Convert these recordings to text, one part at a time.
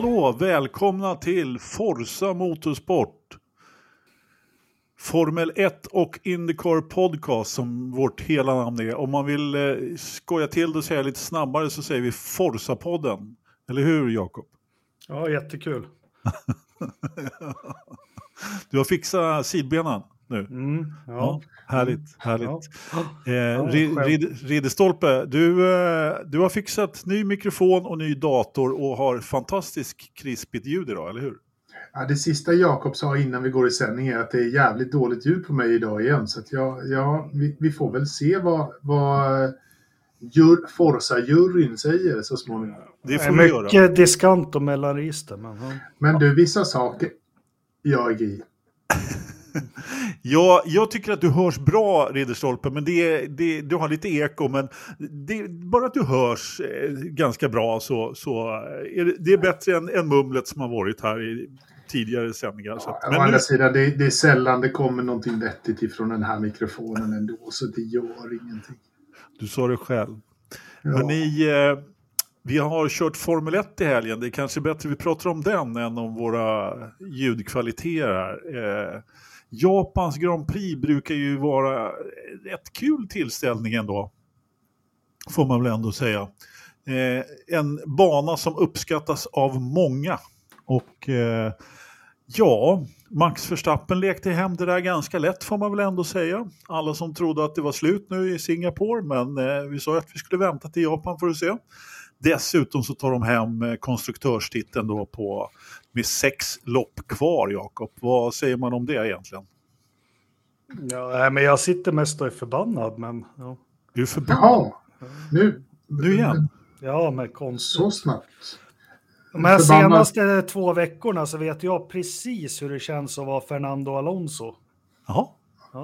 Hallå, välkomna till Forza Motorsport. Formel 1 och Indycar Podcast som vårt hela namn är. Om man vill eh, skoja till det och säga lite snabbare så säger vi Forza-podden. Eller hur Jakob? Ja, jättekul. du har fixat sidbenen nu? Mm, ja. ja. Härligt, härligt. Ja. Eh, Rid, Rid, Ridderstolpe, du, eh, du har fixat ny mikrofon och ny dator och har fantastiskt krispigt ljud idag, eller hur? Ja, det sista Jakob sa innan vi går i sändning är att det är jävligt dåligt ljud på mig idag igen. Så att jag, ja, vi, vi får väl se vad, vad jur, Forza-juryn säger så småningom. Det får Mycket vi göra. diskant och mellanregister. Men, ja. Men du, vissa saker jag är i. Ja, jag tycker att du hörs bra, Ridderstolpe, men det, det, du har lite eko, men det, bara att du hörs eh, ganska bra så, så är det, det är bättre än, än mumlet som har varit här i tidigare sändningar. Så att, Å men andra nu, sidan, det, det är sällan det kommer någonting vettigt ifrån den här mikrofonen ändå, så det gör ingenting. du sa det själv. Ja. Hörrni, eh, vi har kört Formel 1 i helgen. Det är kanske bättre vi pratar om den än om våra ljudkvaliteter här. Eh, Japans Grand Prix brukar ju vara rätt kul tillställning ändå. Får man väl ändå säga. Eh, en bana som uppskattas av många. Och eh, ja, Max Verstappen lekte hem det där ganska lätt får man väl ändå säga. Alla som trodde att det var slut nu i Singapore, men eh, vi sa att vi skulle vänta till Japan för att se. Dessutom så tar de hem eh, konstruktörstiteln då på, med sex lopp kvar, Jakob. Vad säger man om det egentligen? Ja, men jag sitter mest och är förbannad. Men, ja. Du är förbannad. Jaha, nu, Nu igen? ja, med konst. så snabbt. De här Förbannad. senaste två veckorna så vet jag precis hur det känns att vara Fernando Alonso. Jaha.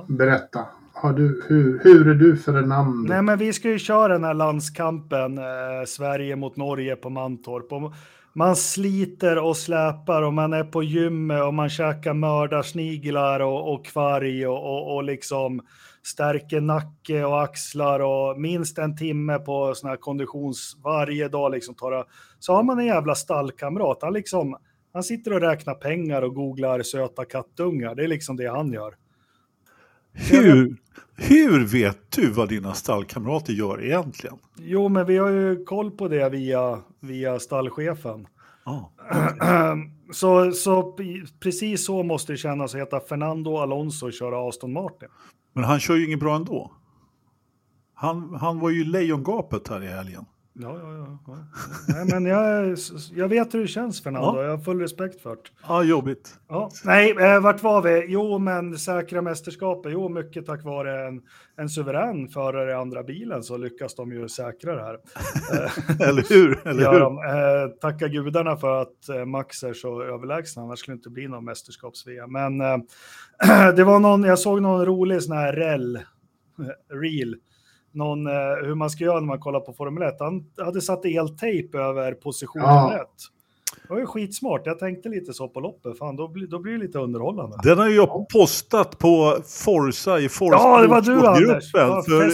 Berätta. Har du, hur, hur är du för namn? Nej, men vi ska ju köra den här landskampen, eh, Sverige mot Norge på Mantorp. Och man sliter och släpar och man är på gymmet och man käkar mördarsniglar och, och kvarg och, och, och liksom stärker nacke och axlar och minst en timme på sån här konditions varje dag liksom tar det. Så har man en jävla stallkamrat, han liksom, han sitter och räknar pengar och googlar söta kattungar. Det är liksom det han gör. Hur, hur vet du vad dina stallkamrater gör egentligen? Jo, men vi har ju koll på det via, via stallchefen. Ja. så, så precis så måste det kännas att heta Fernando Alonso och köra Aston Martin. Men han kör ju inget bra ändå. Han, han var ju lejongapet här i helgen. Ja, ja, ja. ja. Nej, men jag, jag vet hur det känns Fernando, Ja. jag har full respekt för det. Ja, jobbigt. Ja. Nej, eh, vart var vi? Jo, men säkra mästerskapet. Jo, mycket tack vare en, en suverän förare i andra bilen så lyckas de ju säkra det här. Eh, Eller hur? Eller hur? de. Eh, tacka gudarna för att eh, Max är så överlägsen, annars skulle det inte bli någon mästerskaps-VM. Men det var någon, jag såg någon rolig sån här rel, reel, någon, eh, hur man ska göra när man kollar på Formel 1. Han hade satt eltejp över position Ja. rätt. Det var ju skitsmart, jag tänkte lite så på loppet, fan då blir, då blir det lite underhållande. Den har ju jag postat på Forza i Forza Ja, det var du, Anders. Ja, för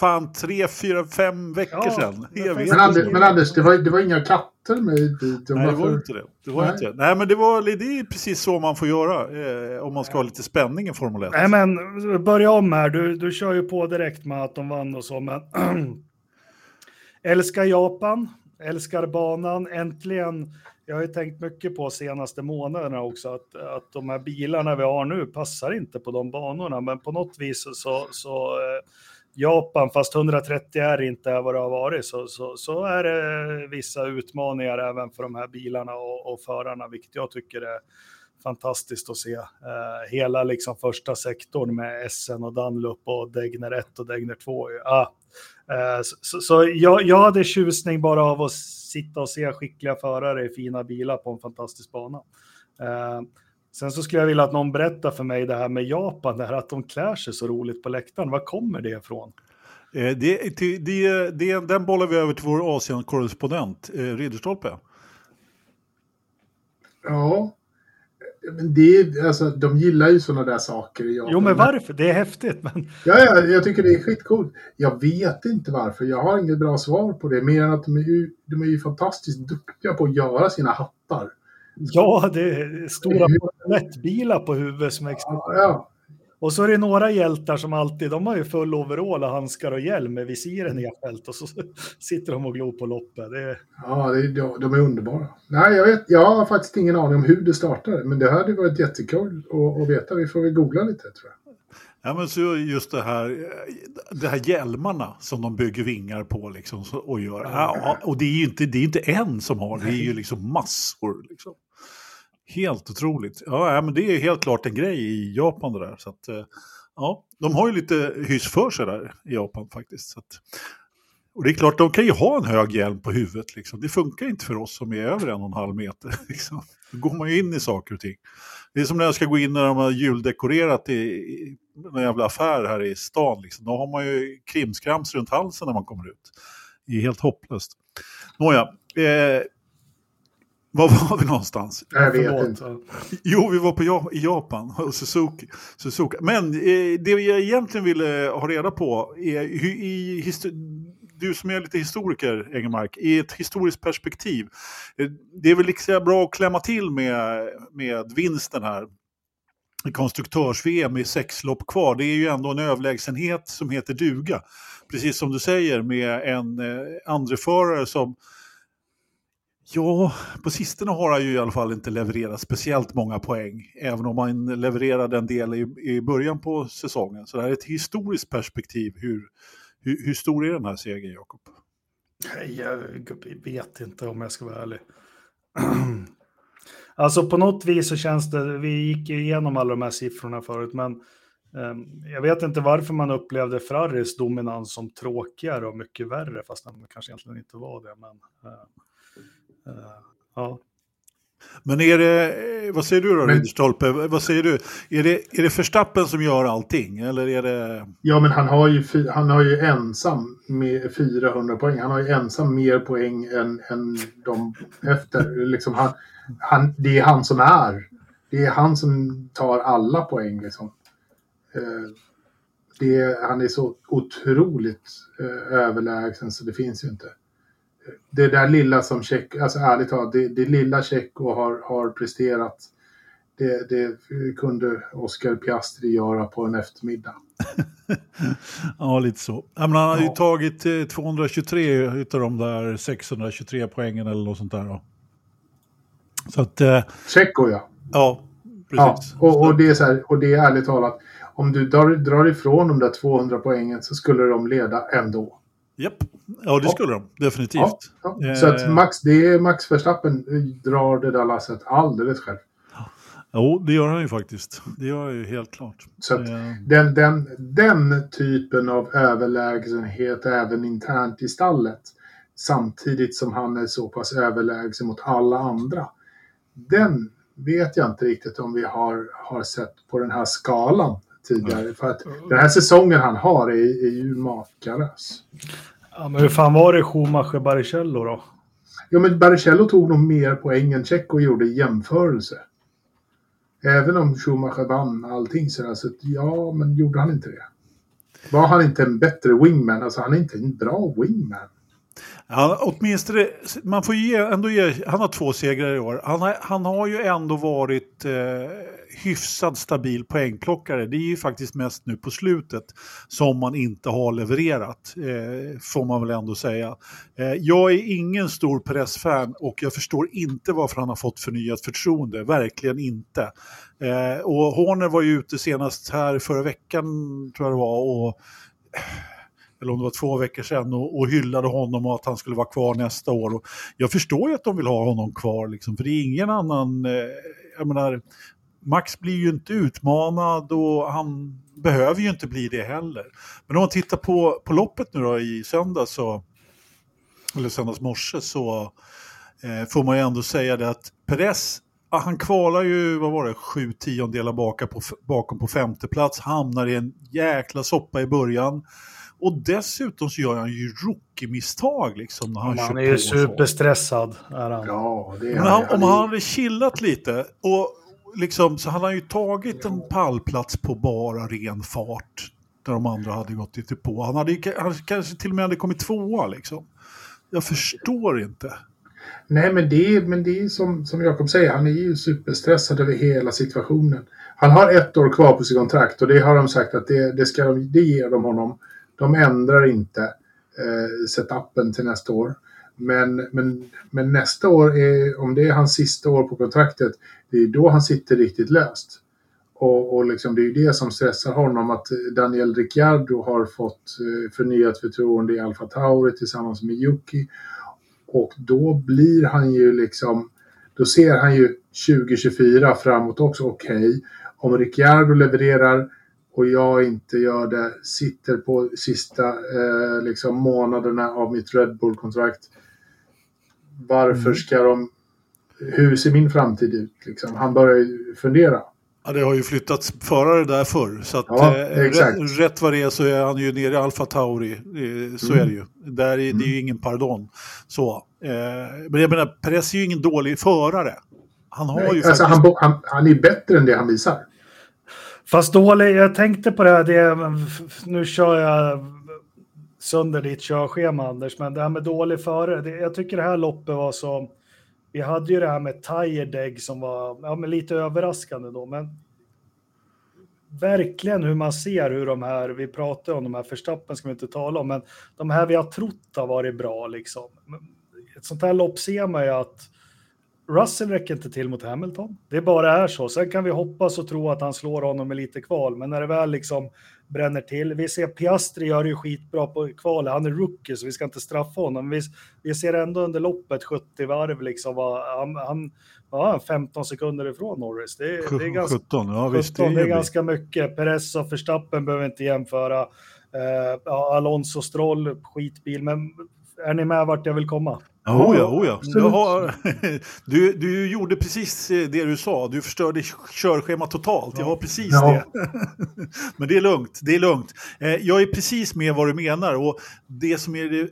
fan tre, fyra, fem veckor Ja, sedan. men Jag vet fest- Men, Anders, men Anders, det var, det var inga katter med dit. Nej, det var inte det. det, var Nej. inte. Nej, men det, var, det är precis så man får göra eh, om man ska ha lite spänning i Formel 1. Nej men börja om här, du, du kör ju på direkt med att de vann och så, men älskar Japan, älskar banan, äntligen. Jag har ju tänkt mycket på senaste månaderna också att, att de här bilarna vi har nu passar inte på de banorna, men på något vis så, så eh, Japan, fast 130 är inte vad det har varit, så, så, så är det vissa utmaningar även för de här bilarna och, och förarna, vilket jag tycker är fantastiskt att se. Eh, hela liksom första sektorn med SN och Dunlop och Degner 1 och Degner 2. Ah. Eh, så så, så jag, jag hade tjusning bara av att sitta och se skickliga förare i fina bilar på en fantastisk bana. Eh, sen så skulle jag vilja att någon berättar för mig det här med Japan, det här att de klär sig så roligt på läktaren. Var kommer det ifrån? Eh, det, det, det, det, den bollar vi över till vår Asien-korrespondent, eh, Ridderstolpe. Ja. men det alltså, de gillar ju sådana där saker. Japan. Jo, men varför? Det är häftigt. Men... Ja, ja, jag tycker det är skitcoolt. Jag vet inte varför. Jag har inget bra svar på det. Mer än att de är ju, de är ju fantastiskt duktiga på att göra sina hattar. Ja, det är stora lättbilar på huvudet som exempel. Ja, ja. Och så är det några hjältar som alltid, de har ju full overall och handskar och hjälm med visiren nedfällt och så sitter de och glor på loppet. Det ja det, de, de är underbara. Nej, jag, vet, jag har faktiskt ingen aning om hur det startade. Men det hade varit jättekul att, att veta. Vi får väl googla lite tror jag. Ja, men så just det här, det här hjälmarna som de bygger vingar på liksom, och gör. Ja, och det är ju inte, det är inte en som har, det är ju liksom massor. Liksom. Helt otroligt. Ja, men det är helt klart en grej i Japan det där. Så att, eh, ja, de har ju lite hyss för sig där i Japan faktiskt. Så att, och det är klart, de kan ju ha en hög hjälm på huvudet. Liksom. Det funkar inte för oss som är över en och en halv meter. Liksom. Då går man ju in i saker och ting. Det är som när jag ska gå in när de har juldekorerat i, i någon jävla affär här i stan. Liksom. Då har man ju krimskrams runt halsen när man kommer ut. Det är helt hopplöst. Nåja, eh, var var vi någonstans? Jag vet inte. Jo, vi var på ja i Japan och Suzuki. Suzuka. Men eh, det jag egentligen ville ha reda på är i du som är lite historiker, Engelmark, i ett historiskt perspektiv. eh, Det är väl lika bra att klämma till med, med vinsten här. I konstruktörs-VM i sex lopp kvar. Det är ju ändå en överlägsenhet som heter duga. Precis som du säger med en eh, andreförare som Ja, på sistone har han ju i alla fall inte levererat speciellt många poäng. Även om han levererade en del i, i början på säsongen. Så det här är ett historiskt perspektiv. Hur, hur, hur stor är den här segern, Jakob? Nej, Jag vet inte om jag ska vara ärlig. Alltså på något vis så känns det, vi gick ju igenom alla de här siffrorna förut, men ehm, jag vet inte varför man upplevde Ferraris dominans som tråkigare och mycket värre, fast den kanske egentligen inte var det. Men, eh, ja. Men är det, eh, vad säger du då, Men- Ridderstolpe? Vad säger du? Är det, är det Verstappen som gör allting? Eller är det... Ja, men han har ju, han har ju ensam med 400 poäng. Han har ju ensam mer poäng än, än de efter. Liksom han, han, det är han som är. Det är han som tar alla poäng. Liksom. Eh, det är, han är så otroligt eh, överlägsen så det finns ju inte. Det där lilla som Check, alltså ärligt talat, det, det lilla Tjecko har, har presterat det, det kunde Oscar Piastri göra på en eftermiddag. Ja, lite så. Ja, men han har ju Ja. tagit eh, 223 utav de där 623 poängen eller något sånt där. Då. Så att, eh, Tjecko ja. ja, ja precis. och, och, det är så här, och det är ärligt talat, om du drar, drar ifrån de där 200 poängen så skulle de leda ändå. Japp. Ja, det Ja. skulle de. Definitivt. Ja, ja. Eh. Så att Max, det är Max Verstappen drar det där lasset alldeles själv. Jo, det gör han ju faktiskt. Det gör han ju helt klart. Så att Eh, den, den, den typen av överlägsenhet även internt i stallet samtidigt som han är så pass överlägsen mot alla andra. Den vet jag inte riktigt om vi har, har sett på den här skalan tidigare. För att den här säsongen han har är, är ju makalös. ja, men hur fan var det Schumacher Baricello då? Ja, men Baricello tog nog mer poäng än Tjecko gjorde i jämförelse. Även om Schumacher vann allting så att, ja, men gjorde han inte det? Var han inte en bättre wingman? Alltså han är inte en bra wingman. han, åtminstone, man får ge, ändå ge, han har två segrar i år. Han har, han har ju ändå varit eh, hyfsad stabil poängplockare. Det är ju faktiskt mest nu på slutet som man inte har levererat, eh, får man väl ändå säga. Eh, jag är ingen stor pressfan och jag förstår inte varför han har fått förnyat förtroende, verkligen inte. Eh, och Horner var ju ute senast här förra veckan, tror jag det var, och eller om det var två veckor sedan, och, och hyllade honom och att han skulle vara kvar nästa år. Och jag förstår ju att de vill ha honom kvar, liksom, för det är ingen annan... Eh, jag menar, Max blir ju inte utmanad och han behöver ju inte bli det heller. Men om man tittar på, på loppet nu då i söndag så, eller söndags morse så eh, får man ju ändå säga det att Perez, han kvalar ju, vad var det, sju tiondelar bakom på, bakom på femte plats, hamnar i en jäkla soppa i början. Och dessutom så gör han ju rookie-misstag liksom när han, Han kör är ju superstressad. Är han. Ja, det är Men han, om han hade chillat lite och liksom, så han har ju tagit en pallplats på bara ren fart. Där de andra hade gått lite på. Han hade han kanske till och med hade kommit tvåa liksom. Jag förstår inte. Nej, men det är, men det är som, som Jakob säger, han är ju superstressad över hela situationen. Han har ett år kvar på sitt kontrakt och det har de sagt att det, det, ska de, det ger de honom. De ändrar inte eh, setupen till nästa år. Men, men, men nästa år, är, om det är hans sista år på kontraktet, det är då han sitter riktigt löst. Och, och liksom, det är ju det som stressar honom att Daniel Ricciardo har fått eh, förnyat förtroende i Alfa Tauri tillsammans med Yuki. Och då blir han ju liksom, då ser han ju 2024 framåt också, okej, okay, om Ricciardo levererar och jag inte gör det, sitter på sista eh, liksom månaderna av mitt Red Bull-kontrakt. Varför mm. ska de... Hur ser min framtid ut? Liksom? Han börjar ju fundera. Ja, det har ju flyttats förare där förr. Så att, ja, eh, rätt, rätt vad det är så är han ju nere i Alfa Tauri. Eh, så mm. är det ju. Där är, mm. Det är ju ingen pardon. Så, eh, men jag menar, Perez är ju ingen dålig förare. Han har Nej, ju alltså faktiskt... han, han, han är bättre än det han visar. Fast dålig, jag tänkte på det här, det, nu kör jag sönder ditt körschema Anders, men det här med dålig förare, det, jag tycker det här loppet var så, vi hade ju det här med Tiredeg som var ja, men lite överraskande då, men verkligen hur man ser hur de här, vi pratar om de här förstappen ska vi inte tala om, men de här vi har trott har varit bra liksom. Ett sånt här lopp ser man ju att Russell räcker inte till mot Hamilton. Det bara är så. Sen kan vi hoppas och tro att han slår honom med lite kval, men när det väl liksom bränner till. Vi ser Piastri gör det ju skitbra på kvalet. Han är rookie så vi ska inte straffa honom. Vi, vi ser ändå under loppet 70 varv liksom han, han ja, 15 sekunder ifrån Norris. Det, det är ganska, 17, ja, visst, 17, det är, ganska mycket. Perez och Verstappen behöver inte jämföra. Uh, ja, Alonso Stroll, skitbil, men är ni med vart jag vill komma? Oh ja, oh ja. Du, har, du, du gjorde precis det du sa, du förstörde körschemat totalt. Jag har precis ja. det. Men det är lugnt, det är lugnt. Eh, jag är precis med vad du menar och det som är det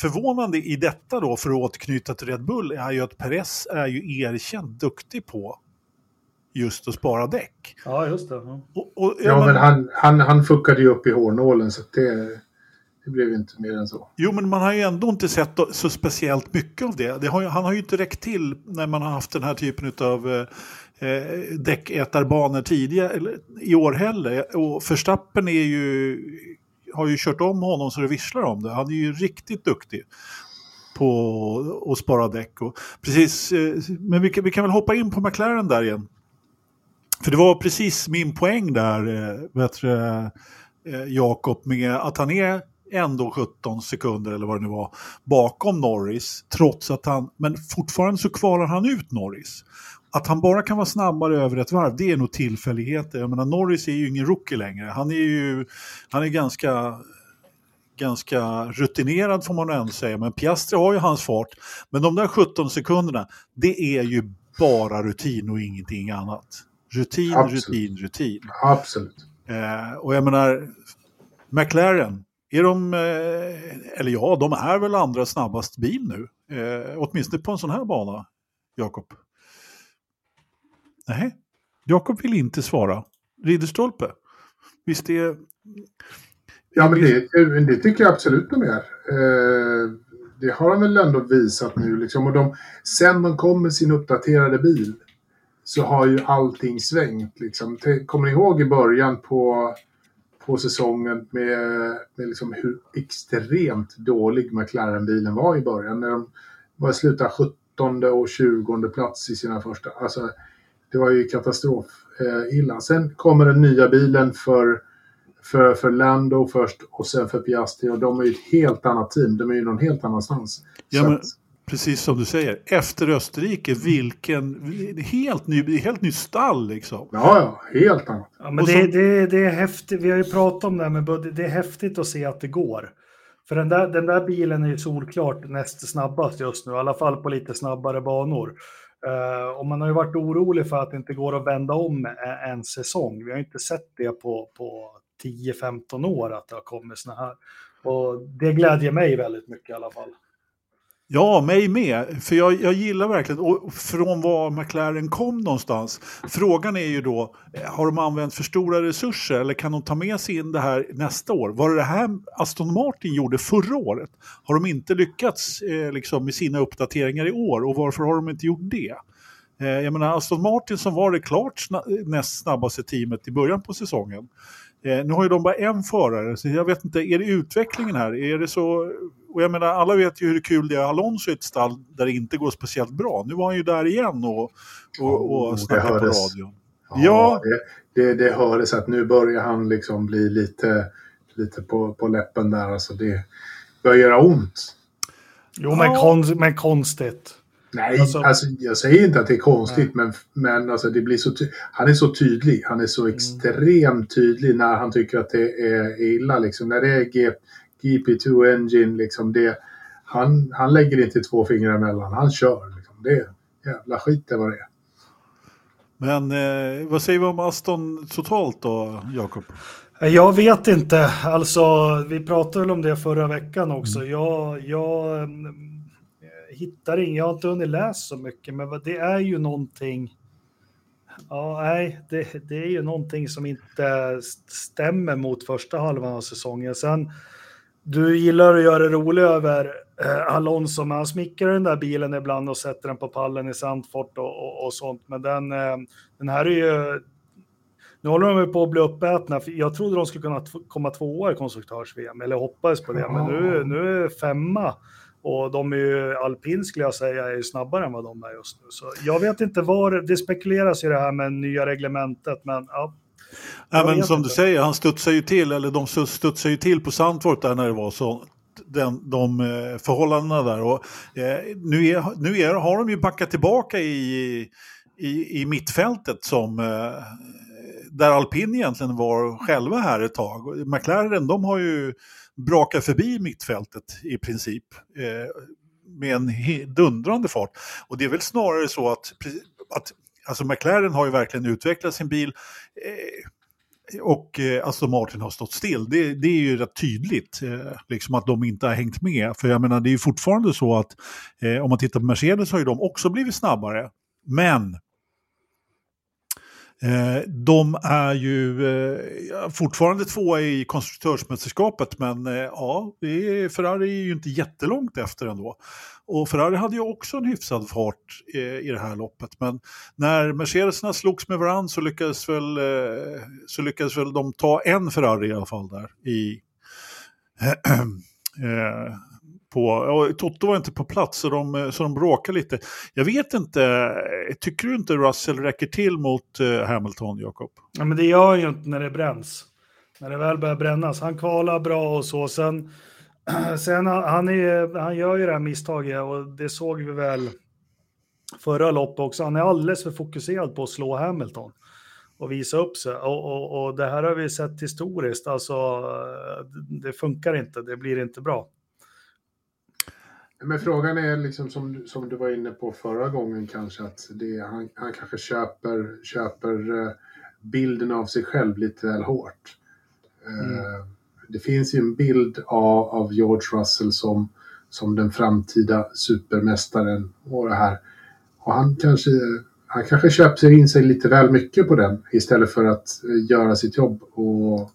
förvånande i detta då, för att återknyta till Red Bull, är ju att Perez är ju erkänt duktig på just att spara däck. Ja, just det. Ja, och, och, ja men, men han, han, han fuckade ju upp i hårnålen så det... Det blev inte mer än så. Jo, men man har ju ändå inte sett så speciellt mycket av det. det har han har ju inte räckt till när man har haft den här typen av eh, eh, däckätarbanor tidigare, eller, i år heller. Och Förstappen är ju, har ju kört om honom så det visslar om det. Han är ju riktigt duktig på att spara däck. Och precis, eh, men vi kan, vi kan väl hoppa in på McLaren där igen. För det var precis min poäng där, eh, eh, Jakob, med att han är ändå 17 sekunder eller vad det nu var bakom Norris. Trots att han, men fortfarande så kvalar han ut Norris. Att han bara kan vara snabbare över ett varv, det är nog tillfälligheter. Jag menar, Norris är ju ingen rookie längre. Han är ju han är ganska, ganska rutinerad får man ändå säga. Men Piastri har ju hans fart. Men de där 17 sekunderna, det är ju bara rutin och ingenting annat. Rutin, Absolut. rutin, rutin. Absolut. Eh, och jag menar, McLaren, är de, eh, eller ja, de är väl andra snabbast bil nu. Eh, åtminstone på en sån här bana, Jakob. Nej, Jakob vill inte svara. Ridderstolpe, visst är... Ja, men det, det tycker jag absolut de är. Eh, det har de väl ändå visat nu. Liksom. Och de, sen de kom med sin uppdaterade bil så har ju allting svängt. Liksom. Kommer ni ihåg i början på på säsongen med, med liksom hur extremt dålig McLaren-bilen var i början. När de var slutade 17 och 20 plats i sina första. Alltså, det var ju katastrof. Eh, illa. Sen kommer den nya bilen för, för, för Lando först och sen för Piastri och de är ju ett helt annat team. De är ju någon helt annanstans. Ja, men, precis som du säger, efter Österrike, vilken helt ny, helt ny stall liksom. Ja, ja, helt annat. Ja, men det, så... det, det är häftigt, vi har ju pratat om det här med budget, det är häftigt att se att det går. För den där, den där bilen är ju solklart näst snabbast just nu, i alla fall på lite snabbare banor. Uh, och man har ju varit orolig för att det inte går att vända om en, en säsong. Vi har inte sett det på, på 10-15 år att det har kommit såna här. Och det glädjer mig väldigt mycket i alla fall. Ja, mig med. För jag, jag gillar verkligen, och från var McLaren kom någonstans. Frågan är ju då, eh, har de använt för stora resurser eller kan de ta med sig in det här nästa år? Var det det här Aston Martin gjorde förra året? Har de inte lyckats eh, liksom, med sina uppdateringar i år och varför har de inte gjort det? Eh, jag menar, Aston Martin som var det klart sna näst snabbaste teamet i början på säsongen. Eh, nu har ju de bara en förare, så jag vet inte, är det utvecklingen här? Är det så och jag menar, alla vet ju hur kul det är Alonso i ett stall där det inte går speciellt bra. Nu var han ju där igen och, och, och oh, snackade på radion. Ja, ja. Det, det, det hördes att nu börjar han liksom bli lite, lite på, på läppen där. Alltså det börjar göra ont. Jo, men, ja. kon, men konstigt. Nej, alltså, alltså, jag säger inte att det är konstigt, nej. men, men alltså, det blir så han är så tydlig. Han är så mm. extremt tydlig när han tycker att det är illa. Liksom. När det är G, GP2 Engine, liksom det, han, han lägger inte två fingrar emellan. Han kör. Liksom. Det är jävla skit det vad det är. Men eh, vad säger vi om Aston totalt då, Jakob? Jag vet inte. Alltså, vi pratade väl om det förra veckan också. Mm. Jag, jag hittar inget. Jag har inte hunnit läsa så mycket, men det är ju någonting. Ja, nej, det, det är ju någonting som inte stämmer mot första halvan av säsongen. Sen du gillar att göra det roligt över eh, Alonso, men han smickrar den där bilen ibland och sätter den på pallen i Sandfort och, och, och sånt. Men den, eh, den här är ju... Nu håller de på att bli uppätna. Jag trodde de skulle kunna komma tvåa i konstruktörs-VM, eller hoppades på det, men nu, nu är femma. Och de är ju, alpin skulle jag säga, är ju snabbare än vad de är just nu. Så jag vet inte var, det spekuleras i det här med nya reglementet, men ja, Ja, men som inte. du säger, han studsar ju till, eller de studsar ju till på Sandvort där när det var så. Den, de eh, förhållandena där. Och, eh, nu är, nu är, har de ju backat tillbaka i, i, i mittfältet som eh, där alpin egentligen var själva här ett tag. McLaren de har ju brakar förbi mittfältet i princip eh, med en dundrande fart. Och det är väl snarare så att, att alltså McLaren har ju verkligen utvecklat sin bil eh, och eh, Aston Martin har stått still. Det, det är ju rätt tydligt eh, liksom att de inte har hängt med. För jag menar det är ju fortfarande så att eh, om man tittar på Mercedes har ju de också blivit snabbare. Men Eh, de är ju eh, fortfarande tvåa i konstruktörsmästerskapet men eh, ja, Ferrari är ju inte jättelångt efter ändå. Och Ferrari hade ju också en hyfsad fart eh, i det här loppet men när Mercedesarna slogs med varandra så lyckades väl, eh, så lyckades väl de ta en Ferrari i alla fall där i eh, på, Toto var inte på plats så de, så de bråkade lite. Jag vet inte, tycker du inte Russell räcker till mot eh, Hamilton, Jakob? Ja, men det gör ju inte när det bränns. När det väl börjar brännas. Han kvalar bra och så. Sen, sen han, är, han gör ju det här misstaget och det såg vi väl förra loppet också. Han är alldeles för fokuserad på att slå Hamilton och visa upp sig. Och, och, och, det här har vi sett historiskt. Alltså, eh, det funkar inte, det blir inte bra. Men frågan är liksom som, som du var inne på förra gången kanske att det, han, han kanske köper, köper eh, bilden av sig själv lite väl hårt. Eh, mm. Det finns ju en bild av, av George Russell som, som den framtida supermästaren och det här. Och han kanske, han kanske köper in sig lite väl mycket på den istället för att eh, göra sitt jobb och,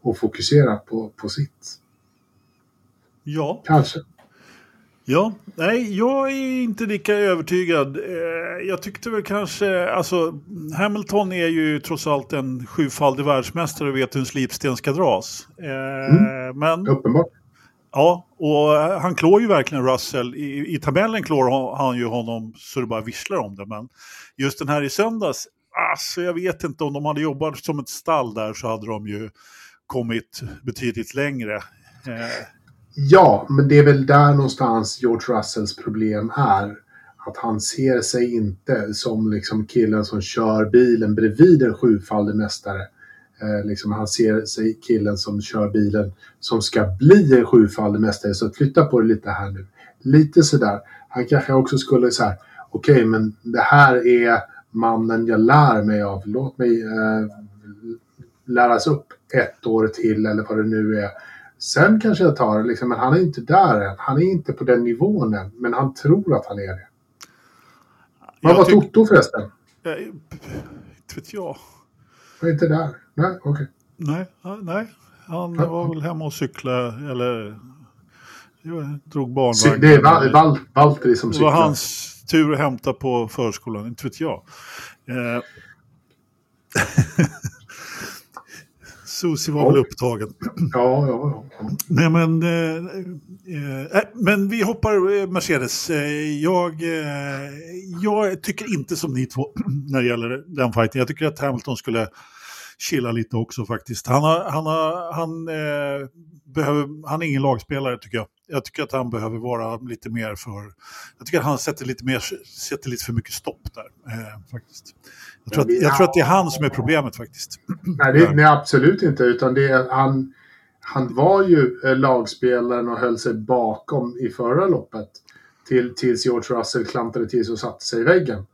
och fokusera på, på sitt. Ja. Kanske. Ja, nej, jag är inte lika övertygad. Eh, jag tyckte väl kanske, alltså Hamilton är ju trots allt en sjufaldig världsmästare och vet hur en slipsten ska dras. Eh, mm. Men, Uppenbart. Ja, och han klår ju verkligen Russell. I, I tabellen klår han ju honom så det bara visslar om det. Men just den här i söndags, alltså jag vet inte om de hade jobbat som ett stall där så hade de ju kommit betydligt längre. Ja, men det är väl där någonstans George Russells problem är. Att han ser sig inte som liksom killen som kör bilen bredvid en sjufaldig mästare. Eh, liksom han ser sig killen som kör bilen som ska bli en sjufaldig mästare. Så flytta på det lite här nu. Lite sådär. Han kanske också skulle säga okej okay, men det här är mannen jag lär mig av. Låt mig eh, läras upp ett år till eller vad det nu är Sen kanske jag tar liksom, men han är inte där än. Han är inte på den nivån än, men han tror att han är det. Vad var Toto förresten? Eh, Inte vet jag. Var inte där? Nej, okej. Nej, ah, nej. han Ja. var väl hemma och cykla eller jag drog barnvagn. Det är Val- Val- Valtteri som Det var cyklar. hans tur att hämta på förskolan, inte vet jag. Eh. Susie var Ja. väl upptagen. Ja, ja, ja. Nej, men, eh, eh, men vi hoppar eh, Mercedes. Eh, jag, eh, jag tycker inte som ni två när det gäller den fighten. Jag tycker att Hamilton skulle chilla lite också faktiskt. Han, har, han, har, han, eh, behöver, han är ingen lagspelare tycker jag. Jag tycker att han behöver vara lite mer för... Jag tycker att han sätter lite, mer, sätter lite för mycket stopp där. Eh, faktiskt. Jag, tror att, jag tror att det är han som är problemet faktiskt. Nej, det, nej, absolut inte. Utan det är, han, han var ju eh, lagspelaren och höll sig bakom i förra loppet. Till, tills George Russell klantade till sig och satte sig i väggen.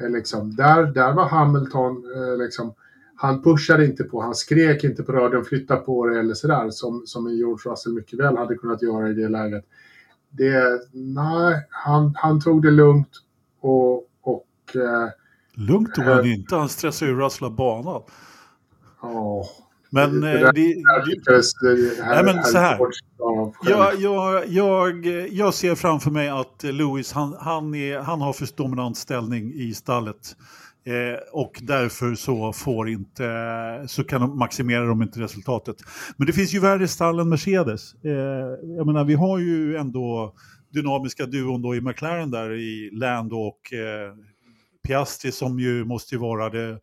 Eh, liksom, där, där var Hamilton, eh, liksom, han pushade inte på, han skrek inte på radion, flytta på det eller sådär. Som, som George Russell mycket väl hade kunnat göra i det läget. Det, nej, han, han tog det lugnt och, och eh, Lugnt tog han inte, han stressade ju Russell av banan. ja, Men Det Nej, men så här. Jag, jag, jag, jag ser framför mig att Lewis han, han, är, han har för dominant ställning i stallet. Eh, och därför så får inte, så kan de maximera de inte resultatet. Men det finns ju värre stall än Mercedes. Eh, jag menar, vi har ju ändå dynamiska duon då i McLaren där i Lando och eh, Piastri som ju måste ju vara det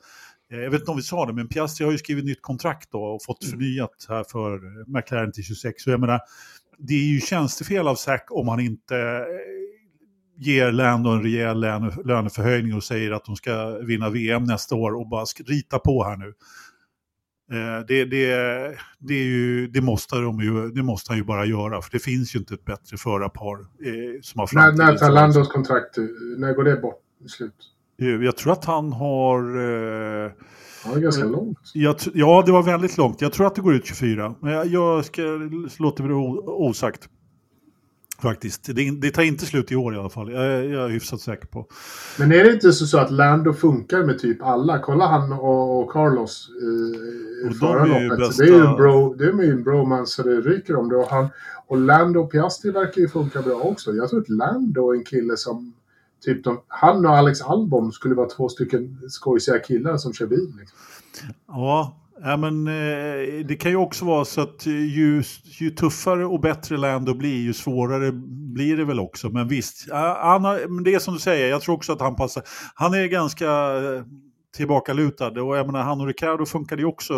Eh, Jag vet inte om vi sa det, men Piastri har ju skrivit nytt kontrakt då och fått förnyat här för McLaren till 26. Så jag menar, det är ju tjänstefel av Zack om han inte eh, ger Lando en rejäl löne, löneförhöjning och säger att de ska vinna VM nästa år och bara rita på här nu. Eh, Det, det, det, ju, det, måste de ju, det måste han ju bara göra, för det finns ju inte ett bättre förarpar eh, som har När, framtiden när tar. Landos kontrakt, eh, när går det bort? Slut? Eh, Jag tror att han har... Eh, Ja, det är ganska Mm. långt. Jag, ja, det var väldigt långt. Jag tror att det går ut 24. Men jag, jag ska låta det osagt. Faktiskt. Det, det tar inte slut i år i alla fall. Jag, jag är hyfsat säker på. Men är det inte så, så att Lando funkar med typ alla? Kolla han och, och Carlos i, de förra är loppet. bästa- Det är ju en bro, det är en bromance så det ryker om det. Och, han, och Lando och Piastri verkar ju funka bra också. Jag tror att Lando är en kille som... Typ de, han och Alex Albon skulle vara två stycken skojsiga killar som kör bil. Liksom. Ja, ja men eh, det kan ju också vara så att ju, ju tuffare och bättre Lando blir, ju svårare blir det väl också. Men visst, han har, men det är som du säger, jag tror också att han passar. Han är ganska eh, tillbakalutad och jag menar, han och Ricardo funkade ju också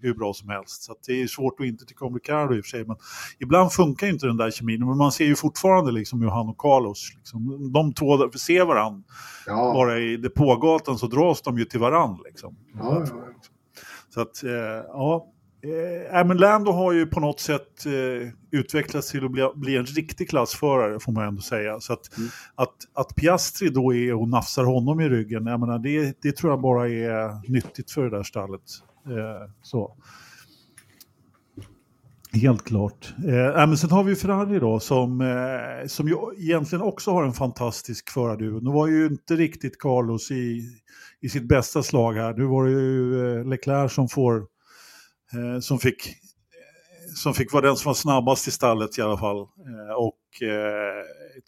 hur bra som helst. Så det är svårt att inte tycka om Ricardo i och för sig. Men ibland funkar ju inte den där kemin. Men man ser ju fortfarande liksom hur han och Carlos, liksom, de två ser varandra. Ja, Bara i depågatan så dras de ju till varandra. Liksom. ja, ja. Så att, eh, ja. Eh, men Lando har ju på något sätt eh, utvecklats till att bli, bli en riktig klassförare, får man ändå säga. Så att, Mm. att, att Piastri då är och nafsar honom i ryggen, jag menar, det, det tror jag bara är nyttigt för det där stallet. Eh, så. Helt klart. Eh, men sen har vi Ferrari då som, eh, som ju egentligen också har en fantastisk förarduo. Nu var ju inte riktigt Carlos i, i sitt bästa slag här. Nu var det ju eh, Leclerc som får eh, som fick eh, som fick vara den som var snabbast i stallet i alla fall. Och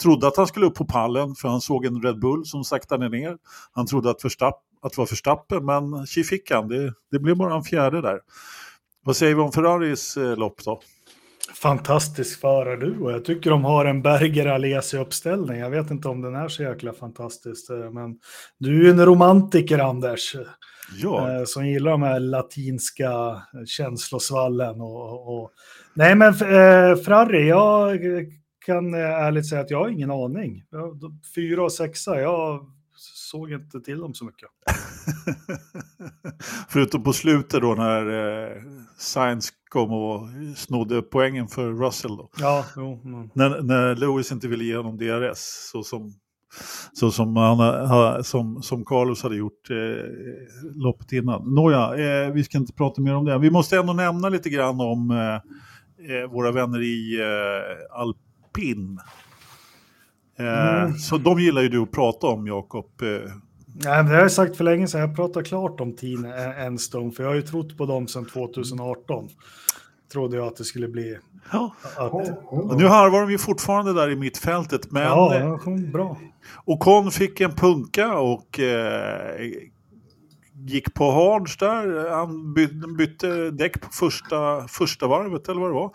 trodde att han skulle upp på pallen för han såg en Red Bull som saktade ner. Han trodde att, förstapp, att det var Verstappen men tji fick han. Det, det blev bara en fjärde där. Vad säger vi om Ferraris lopp då? Fantastisk förarduo. Jag tycker de har en Berger Alesi uppställning. Jag vet inte om den är så jäkla fantastisk. eh, Men du är ju en romantiker, Anders. Ja, eh, Som gillar de här latinska känslosvallen. Och, och... Nej, men eh, Ferrari, jag kan ärligt säga att jag har ingen aning. Fyra och sexa, jag såg inte till dem så mycket. Förutom på slutet då när eh, Sainz kom och snodde poängen för Russell då. Ja, jo, men... När, när Lewis inte ville ge honom DRS så som, så som, han, ha- som, som Carlos hade gjort eh, loppet innan. Nåja, eh, vi ska inte prata mer om det. Vi måste ändå nämna lite grann om eh, eh, våra vänner i eh, alpin. Eh, mm. Så de gillar ju du att prata om, Jakob. Eh. Nej, det har jag sagt för länge sedan. Jag pratar klart om Teen en stund, för jag har ju trott på dem sedan 2018. Trodde jag att det skulle bli. Ja. Att, och nu harvar de ju fortfarande där i mittfältet. Men, ja, bra. Och Kon fick en punka och eh, gick på Hards där. Han bytte, bytte däck på första, första varvet eller vad det var.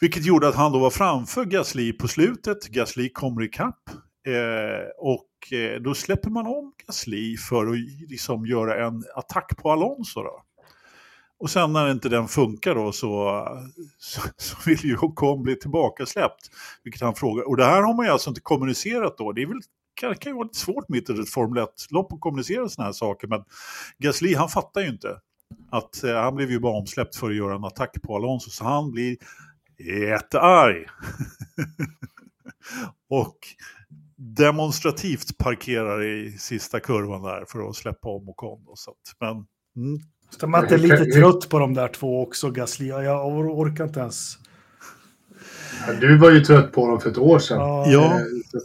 Vilket gjorde att han då var framför Gasly på slutet. Gasly kommer ikapp. Eh, och eh, Eh, då släpper man om Gasly för att liksom göra en attack på Alonso. Då. Och sen när inte den funkar då så, så, så vill ju Ocon bli tillbakasläppt. Vilket han frågar. Och det här har man ju alltså inte kommunicerat då. Det är väl kan, kan ju vara lite svårt mitt i ett Formel 1-lopp att kommunicera sådana här saker. Men Gasly han fattar ju inte att eh, han blev ju bara omsläppt för att göra en attack på Alonso. Så han blir jättearg. och demonstrativt parkerar i sista kurvan där för att släppa om Ocon. Så att, men, mm. Så man är lite trött på de där två också, Gasly. Jag orkar inte ens Ja, du var ju trött på dem för ett år sedan. Ja. Eh,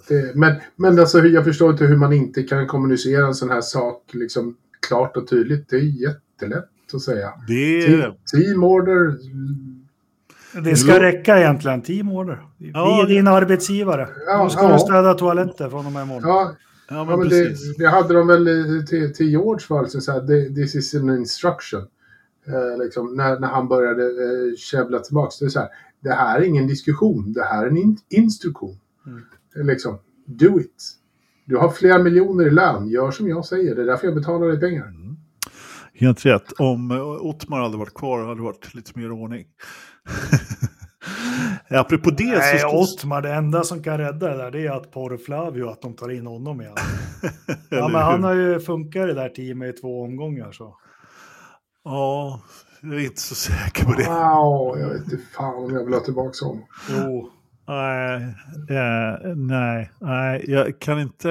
det, men, men alltså, jag förstår inte hur man inte kan kommunicera en sån här sak liksom, klart och tydligt. Det är jättelätt att säga. Det är... Team order. Det ska räcka egentligen. Team order. Ja. Vi är din arbetsgivare. Ja, Då ska ja. du städa toaletter från och med imorgon. Ja, ja, men, ja, men det, det, hade de väl i tio års fall. Så här, this is an instruction. Eh, liksom, när, när han började eh, käbbla tillbaka. Det är så här, det här är ingen diskussion, det här är en in instruktion. Mm. Liksom, do it. Du har flera miljoner i lön, gör som jag säger, det är därför jag betalar dig pengar. Mm. Helt rätt. Om eh, Ottmar hade varit kvar hade det varit lite mer ordning. Apropå det Nej, så... Ottmar, det enda som kan rädda det där det är att Porro Flavio, att de tar in honom igen. ja, men han har ju funkat i det där teamet i två omgångar så. Ja, jag är inte så säker på det. Wow, jag vet inte fan om jag vill ha tillbaka honom. Jo. Nej, nej, nej, jag kan inte...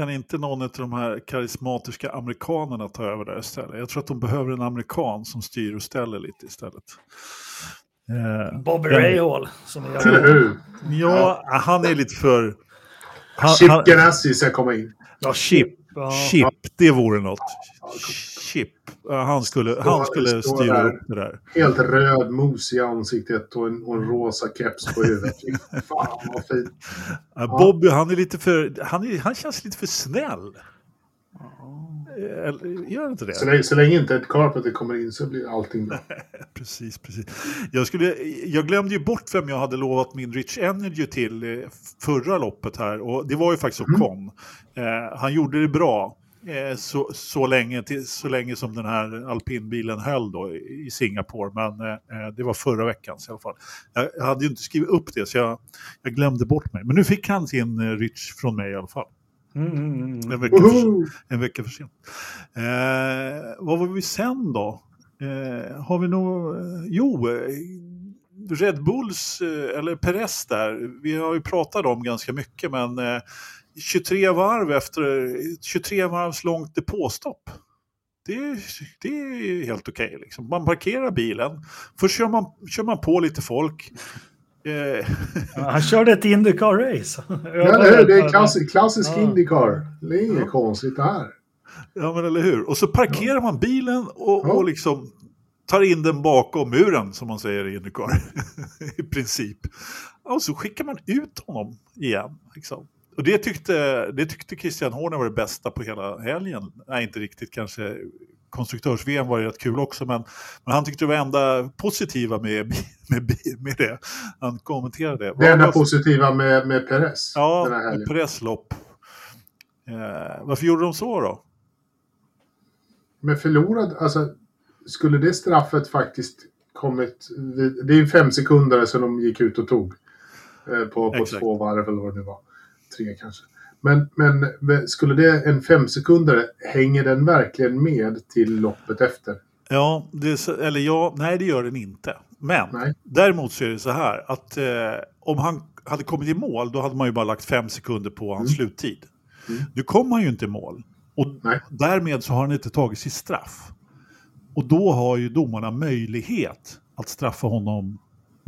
Kan inte någon av de här karismatiska amerikanerna ta över där istället? Jag tror att de behöver en amerikan som styr och ställer lite istället. Eh, Bobby Rahal. Eller hur? Ja, han är lite för... Han, Chip Ganassi ska komma in. Ja, Chip. Chip, det vore något. Chip. Han skulle, han skulle styra upp det där. Helt röd mos i ansiktet och en, och en rosa keps på huvudet. Fan vad fint. Ja. Bobby, han är lite för... Han, är, han känns lite för snäll. Gör inte det? Så länge, så länge inte ett Carpenter kommer in så blir allting bra. precis, precis. Jag, skulle, jag glömde ju bort vem jag hade lovat min Rich Energy till eh, förra loppet här. Och det var ju faktiskt Ocon. Mm. Eh, han gjorde det bra. Eh, så, så, länge, till, så länge som den här alpinbilen höll då i Singapore. Men eh, eh det var förra veckan i alla fall. Jag hade ju inte skrivit upp det så jag, jag glömde bort mig. Men nu fick han sin eh, Rich från mig i alla fall. Mm, mm, mm. En, vecka för, en vecka för sent. Eh, vad var vi sen då? Eh, har vi nog... jo, Red Bulls, eller Perez där, vi har ju pratat om ganska mycket men 23 varv efter 23 varvs långt depåstopp. Det, det är helt okej. Okay, liksom. Man parkerar bilen, först kör man, kör man på lite folk. Eh. Han körde ett Indycar-race. Ja, det, det är klassisk, klassisk ja. Indycar. Det är inget ja. konstigt det här. Ja, men eller hur. Och så parkerar ja. man bilen och, ja. och liksom tar in den bakom muren, som man säger i Indycar. I princip. Och så skickar man ut honom igen. Liksom. Och det tyckte, det tyckte Christian Horner var det bästa på hela helgen. Nej, inte riktigt kanske. Konstruktörs-VM var ju rätt kul också, men, men han tyckte det var enda positiva med, med, med det. Han kommenterade det. Det enda var, positiva med, med Perez? Ja, med Perez lopp. Eh, varför gjorde de så då? Men förlorad, alltså skulle det straffet faktiskt kommit, det är fem sekunder som de gick ut och tog eh, på, på två varv eller vad det nu var tre kanske. Men, men skulle det en femsekundare, hänger den verkligen med till loppet efter? Ja, det, eller ja, nej det gör den inte. Men nej. däremot så är det så här att eh, om han hade kommit i mål då hade man ju bara lagt fem sekunder på hans mm. sluttid. Mm. Nu kom han ju inte i mål och nej. därmed så har han inte tagit sitt straff. Och då har ju domarna möjlighet att straffa honom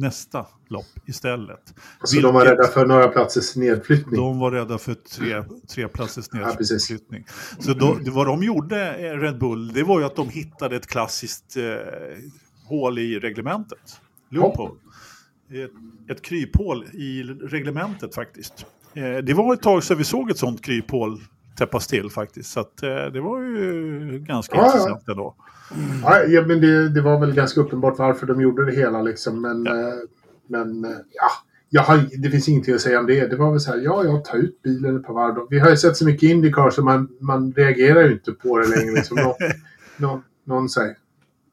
nästa lopp istället. Så de var rädda för några platsers nedflyttning? De var rädda för tre, tre platsers nedflyttning. Ja, så då, vad de gjorde, eh, Red Bull, det var ju att de hittade ett klassiskt eh, hål i reglementet. Loophole. Ett, ett kryphål i reglementet faktiskt. Eh, det var ett tag sedan vi såg ett sånt kryphål täppas till faktiskt. Så att, eh, det var ju ganska ja, intressant ja. ändå. Ja, men det, det, var väl ganska uppenbart varför de gjorde det hela liksom. Men, ja. Eh, men ja, jag har, det finns ingenting att säga om det. Det var väl så här, ja, jag tar ut bilen ett par varv. Vi har ju sett så mycket Indycar så man, man reagerar ju inte på det längre. Liksom. någon, någon, någon säger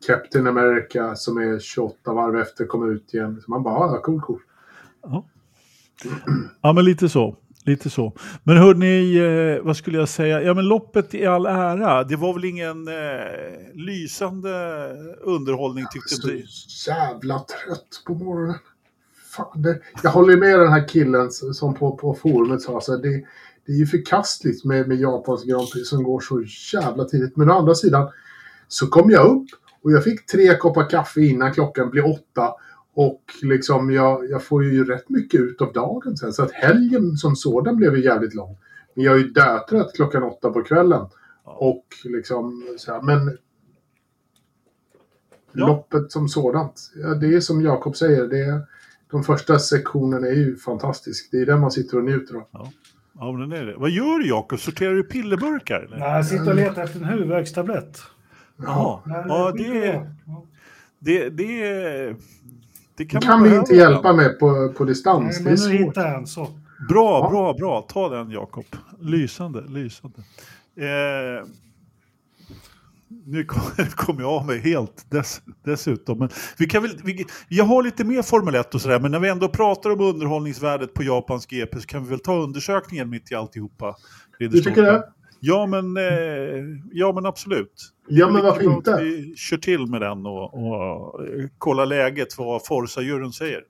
Captain America som är 28 varv efter kommer ut igen. Så man bara, ja, cool, cool. Ja. ja, men lite så. Lite så. Men hörni, eh, vad skulle jag säga? Ja, men loppet i all ära. Det var väl ingen eh, lysande underhållning tyckte du? Jag är så jävla trött på morgonen. Fan, det, jag håller med den här killen som på, på forumet sa. Så det, det är ju förkastligt med, med Japans Grand Prix som går så jävla tidigt. Men å andra sidan så kom jag upp och jag fick tre koppar kaffe innan klockan blev åtta. Och liksom jag, jag får ju rätt mycket ut av dagen sen. Så att helgen som sådan blev ju jävligt lång. Men jag är ju dötrött klockan åtta på kvällen. Och liksom så här, men ja. loppet som sådant. Ja, det är som Jakob säger. Det är, de första sektionerna är ju fantastisk. Det är den man sitter och njuter av. Ja. Ja, men är det. Vad gör du Jakob? Sorterar du pillerburkar? Eller? Nej, jag sitter och letar efter en huvudvärkstablett. Jaha. Ja, det, det, det, det kan, kan vi inte hjälpa med på, på distans. Nej, men nu hittar jag en så. Bra, ja. bra, bra. Ta den Jakob. Lysande, lysande. Eh, nu kommer jag av mig helt dess, dessutom. Men vi kan väl, vi, jag har lite mer Formel 1 och sådär, men när vi ändå pratar om underhållningsvärdet på Japans GP så kan vi väl ta undersökningen mitt i alltihopa. Du tycker det? Ja, men, eh, ja, men absolut. Ja, men varför inte? Vi kör till med den och, och kollar läget, vad Forza-juryn säger.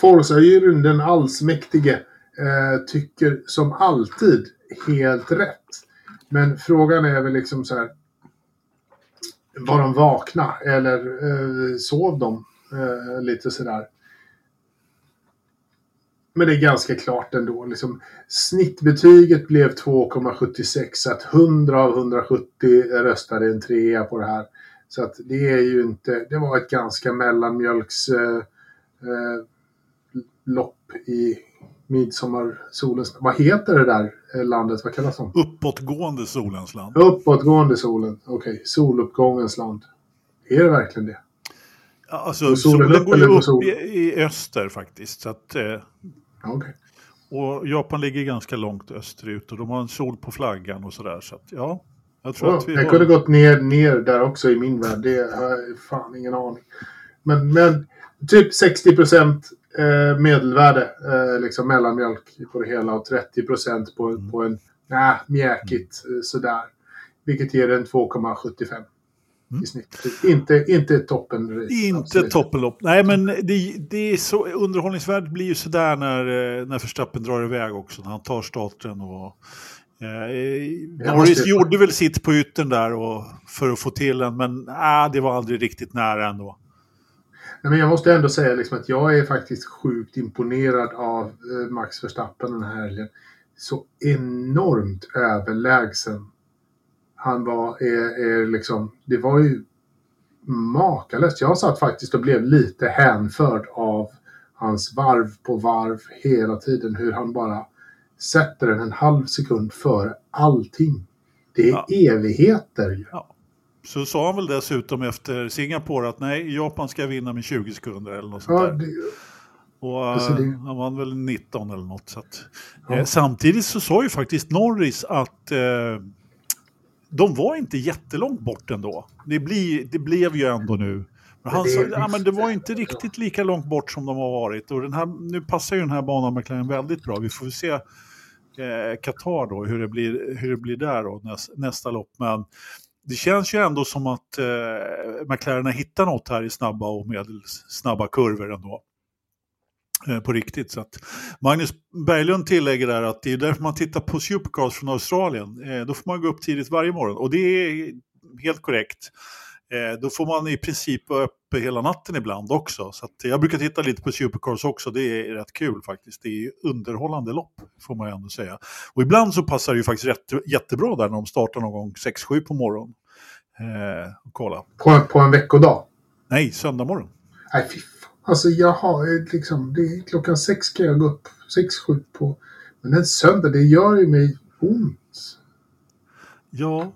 Forza-juryn, den allsmäktige, eh, tycker som alltid helt rätt. Men frågan är väl liksom så här. Var de vakna eller eh, sov de eh, lite sådär? Men det är ganska klart ändå. Liksom, snittbetyget blev 2,76 så att 100 av 170 röstade en trea på det här. Så att det är ju inte, det var ett ganska mellanmjölks eh, eh, lopp i midsommarsolens... Vad heter det där eh, landet? Vad kallas det? Uppåtgående solens land. Uppåtgående solen. Okej, okay. soluppgångens land. Är det verkligen det? Alltså, solen, solen går ju upp sol? i, i, öster faktiskt. Så att, eh, Okay. Och Japan ligger ganska långt österut och de har en sol på flaggan och sådär. Så att, ja, jag tror oh, att vi Jag har... kunde gått ner, ner där också i min värld. Det har jag fan ingen aning. Men, men typ 60 procent eh, medelvärde, eh, liksom mellanmjölk på det hela och 30 procent på, mm. på en nah, mjäkigt mm. sådär. Vilket ger en 2,75 mm. i snitt. Inte, inte toppen. Inte toppenlopp. Nej, men det, det är så, underhållningsvärdet blir ju sådär när, eh, när Verstappen drar iväg också. När han tar starten och... Eh, Norris gjorde väl sitt på yttern där och, för att få till den, men äh, det var aldrig riktigt nära ändå. Nej, men jag måste ändå säga liksom att jag är faktiskt sjukt imponerad av eh, Max Verstappen den här helgen. Så enormt överlägsen han var, är, är liksom, det var ju makalöst. Jag satt faktiskt och blev lite hänförd av hans varv på varv hela tiden. Hur han bara sätter den en halv sekund före allting. Det är ja. evigheter. Ja. Så sa han väl dessutom efter Singapore att nej, Japan ska vinna med 20 sekunder eller något sånt ja, där. Det... Och alltså det... han vann väl 19 eller något. Så att, ja. eh, samtidigt så sa ju faktiskt Norris att eh, de var inte jättelångt bort ändå. Det, bli, det blev ju ändå nu. Men han sa, ja, men det var inte riktigt lika långt bort som de har varit. Och den här, nu passar ju den här banan McLaren väldigt bra. Vi får se eh, Qatar då, hur det blir, hur det blir där då, näs, nästa lopp. Men det känns ju ändå som att eh, McLaren har hittat något här i snabba och medelsnabba kurvor ändå. Eh, på riktigt. Så Magnus Berglund tillägger där att det är därför man tittar på Supercars från Australien. Eh, då får man gå upp tidigt varje morgon och det är helt korrekt. Eh, då får man i princip vara uppe hela natten ibland också. Så jag brukar titta lite på Supercars också, det är rätt kul faktiskt. Det är underhållande lopp, får man ändå säga. Och ibland så passar det ju faktiskt rätt, jättebra där när de startar någon gång 6-7 på morgonen. Eh, kolla. På, på en veckodag? Nej, söndag morgon. Nej, fy. Alltså jag har liksom, det är klockan sex kan jag gå upp. Sex, sju på. Men en söndag, det gör ju mig ont. Ja,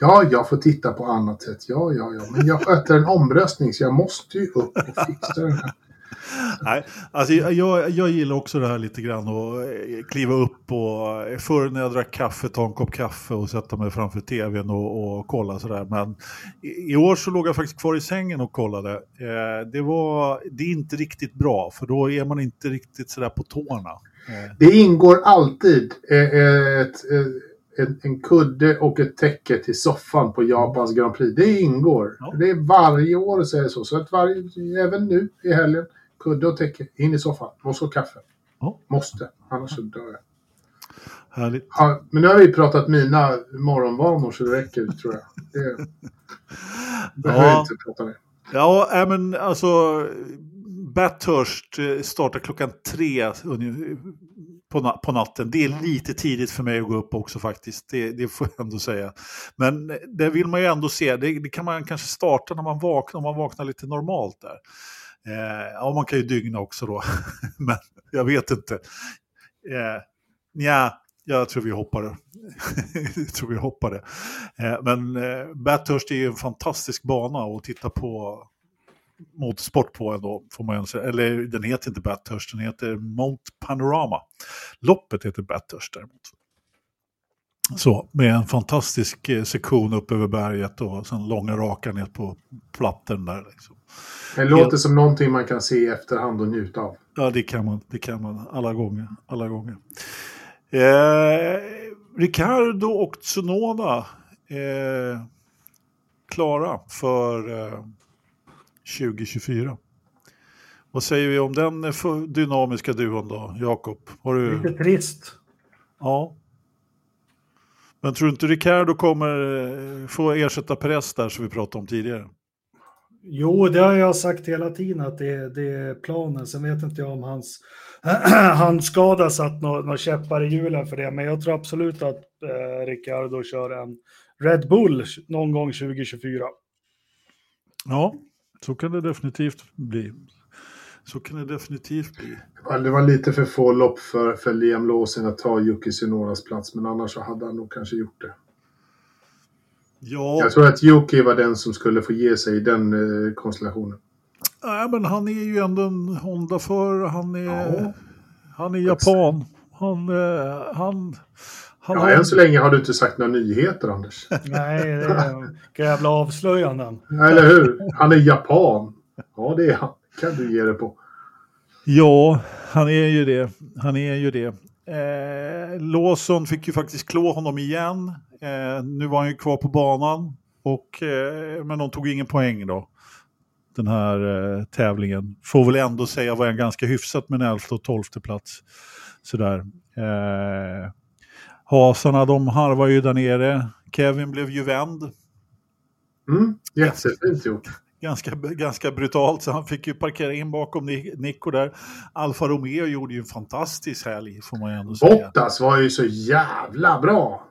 Ja, jag får titta på annat sätt. Ja, ja, ja. Men jag sköter en omröstning så jag måste ju upp och fixa den här. Nej, alltså jag, jag gillar också det här lite grann att eh, kliva upp och eh, förr när jag drack kaffe ta en kopp kaffe och sätta mig framför tvn och, och kolla sådär. Men i, i år så låg jag faktiskt kvar i sängen och kollade. Eh, det, var, det är inte riktigt bra för då är man inte riktigt sådär på tårna. Eh, Det ingår alltid eh, ett, ett, ett, en, en kudde och ett täcke till soffan på Japans Grand Prix. Det ingår. Ja. Det är varje år så är det så. Så att varje, även nu i helgen, kudde och täcke in i soffan. Och så kaffe. Ja. Måste, annars så dör jag. härligt. Ja, men nu har vi pratat mina morgonvanor så det räcker tror jag. Det behöver Ja. inte prata mer. Ja, äh, men alltså Bathurst eh, startar klockan tre på, på natten. Det är lite tidigt för mig att gå upp också faktiskt. Det, det får jag ändå säga. Men eh, det vill man ju ändå se. Det, det kan man kanske starta när man vaknar, om man vaknar lite normalt där. Eh, ja, man kan ju dygna också då. Men jag vet inte. Eh, nja, jag tror vi hoppar det. jag tror vi hoppar det. Eh, men eh, Bathurst är ju en fantastisk bana att titta på motorsport på ändå, får man ju säga. Eller den heter inte Bathurst, den heter Mount Panorama. Loppet heter Bathurst däremot. Så, med en fantastisk eh, sektion upp över berget och sen långa raka ner på platten där. Liksom. Det låter som någonting man kan se i efterhand och njuta av. Ja, det kan man. Det kan man alla gånger. Alla gånger. Eh, Ricardo och Tsunoda eh, klara för eh, 2024. Vad säger vi om den eh, dynamiska duon då, Jakob? Har du... Lite trist. Ja. Men tror du inte Ricardo kommer eh, få ersätta Perez där som vi pratade om tidigare? Jo, det har jag sagt hela tiden att det, det är planen. Sen vet inte jag om hans handskada satt några nå käppar i hjulen för det. Men jag tror absolut att eh, Ricardo kör en Red Bull någon gång 2024. Ja, så kan det definitivt bli. Så kan det definitivt bli. Ja, Det var lite för få lopp för, för Liam Lawson att ta Yuki Tsunodas plats, men annars så hade han nog kanske gjort det. Ja, Jag tror att Yuki var den som skulle få ge sig i den eh, konstellationen. nej, men han är ju ändå en honda för Han är, Ja. han är japan. Han, eh, han, han Ja, än så länge har du inte sagt några nyheter, Anders. Nej, det är jävla avslöjanden. Eller hur? Han är japan. Ja, det är han. kan du ge det på. Ja, han är ju det. Han är ju det. Eh, Lawson fick ju faktiskt klå honom igen. Eh, nu var han ju kvar på banan. Och, eh, men de tog ingen poäng då. Den här eh, tävlingen. Får väl ändå säga var en ganska hyfsat med en 11 och 12 plats. Sådär. Eh, hasarna de harvar ju där nere. Kevin blev ju vänd. Mm, jättefint gjort. ganska, ganska brutalt, så han fick ju parkera in bakom Ni- Nico där. Alfa Romeo gjorde ju en fantastisk helg, får man ju ändå säga. Bottas var ju så jävla bra.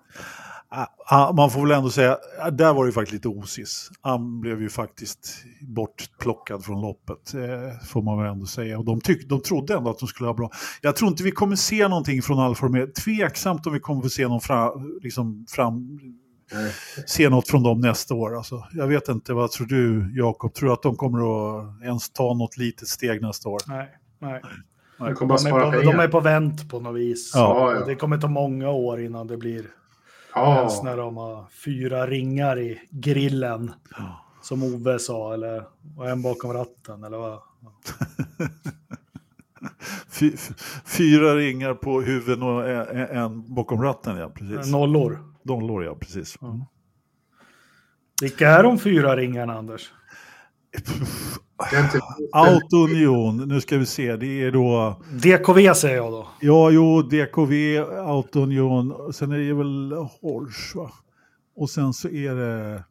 Ah, ah, Man får väl ändå säga, ah, där var det ju faktiskt lite osis. Han blev ju faktiskt bortplockad från loppet, eh, får man väl ändå säga. Och de, tyck, de trodde ändå att de skulle ha bra. Jag tror inte vi kommer se någonting från Alfa Romeo. Tveksamt om vi kommer få se någon fram, liksom fram, Nej. se något från dem nästa år. Alltså, jag vet inte, vad tror du Jakob? Tror du att de kommer att ens ta något litet steg nästa år? Nej, nej. Bara De är, spara på, de är på vänt på något vis. Ja, ja. Och Det kommer ta många år innan det blir Ja, ens när de har fyra ringar i grillen. Ja. Som Ove sa, eller och en bakom ratten, eller vad? Fy, fyra ringar på huvudet och en, en bakom ratten, ja precis. Nollor. Nollor, ja precis. Ja. Vilka är de fyra ringarna, Anders? Till, Autounion, nu ska vi se, det är då, DKV säger jag då. ja jo, DKV, Autounion, sen är det väl Horsch va? Och sen så är det,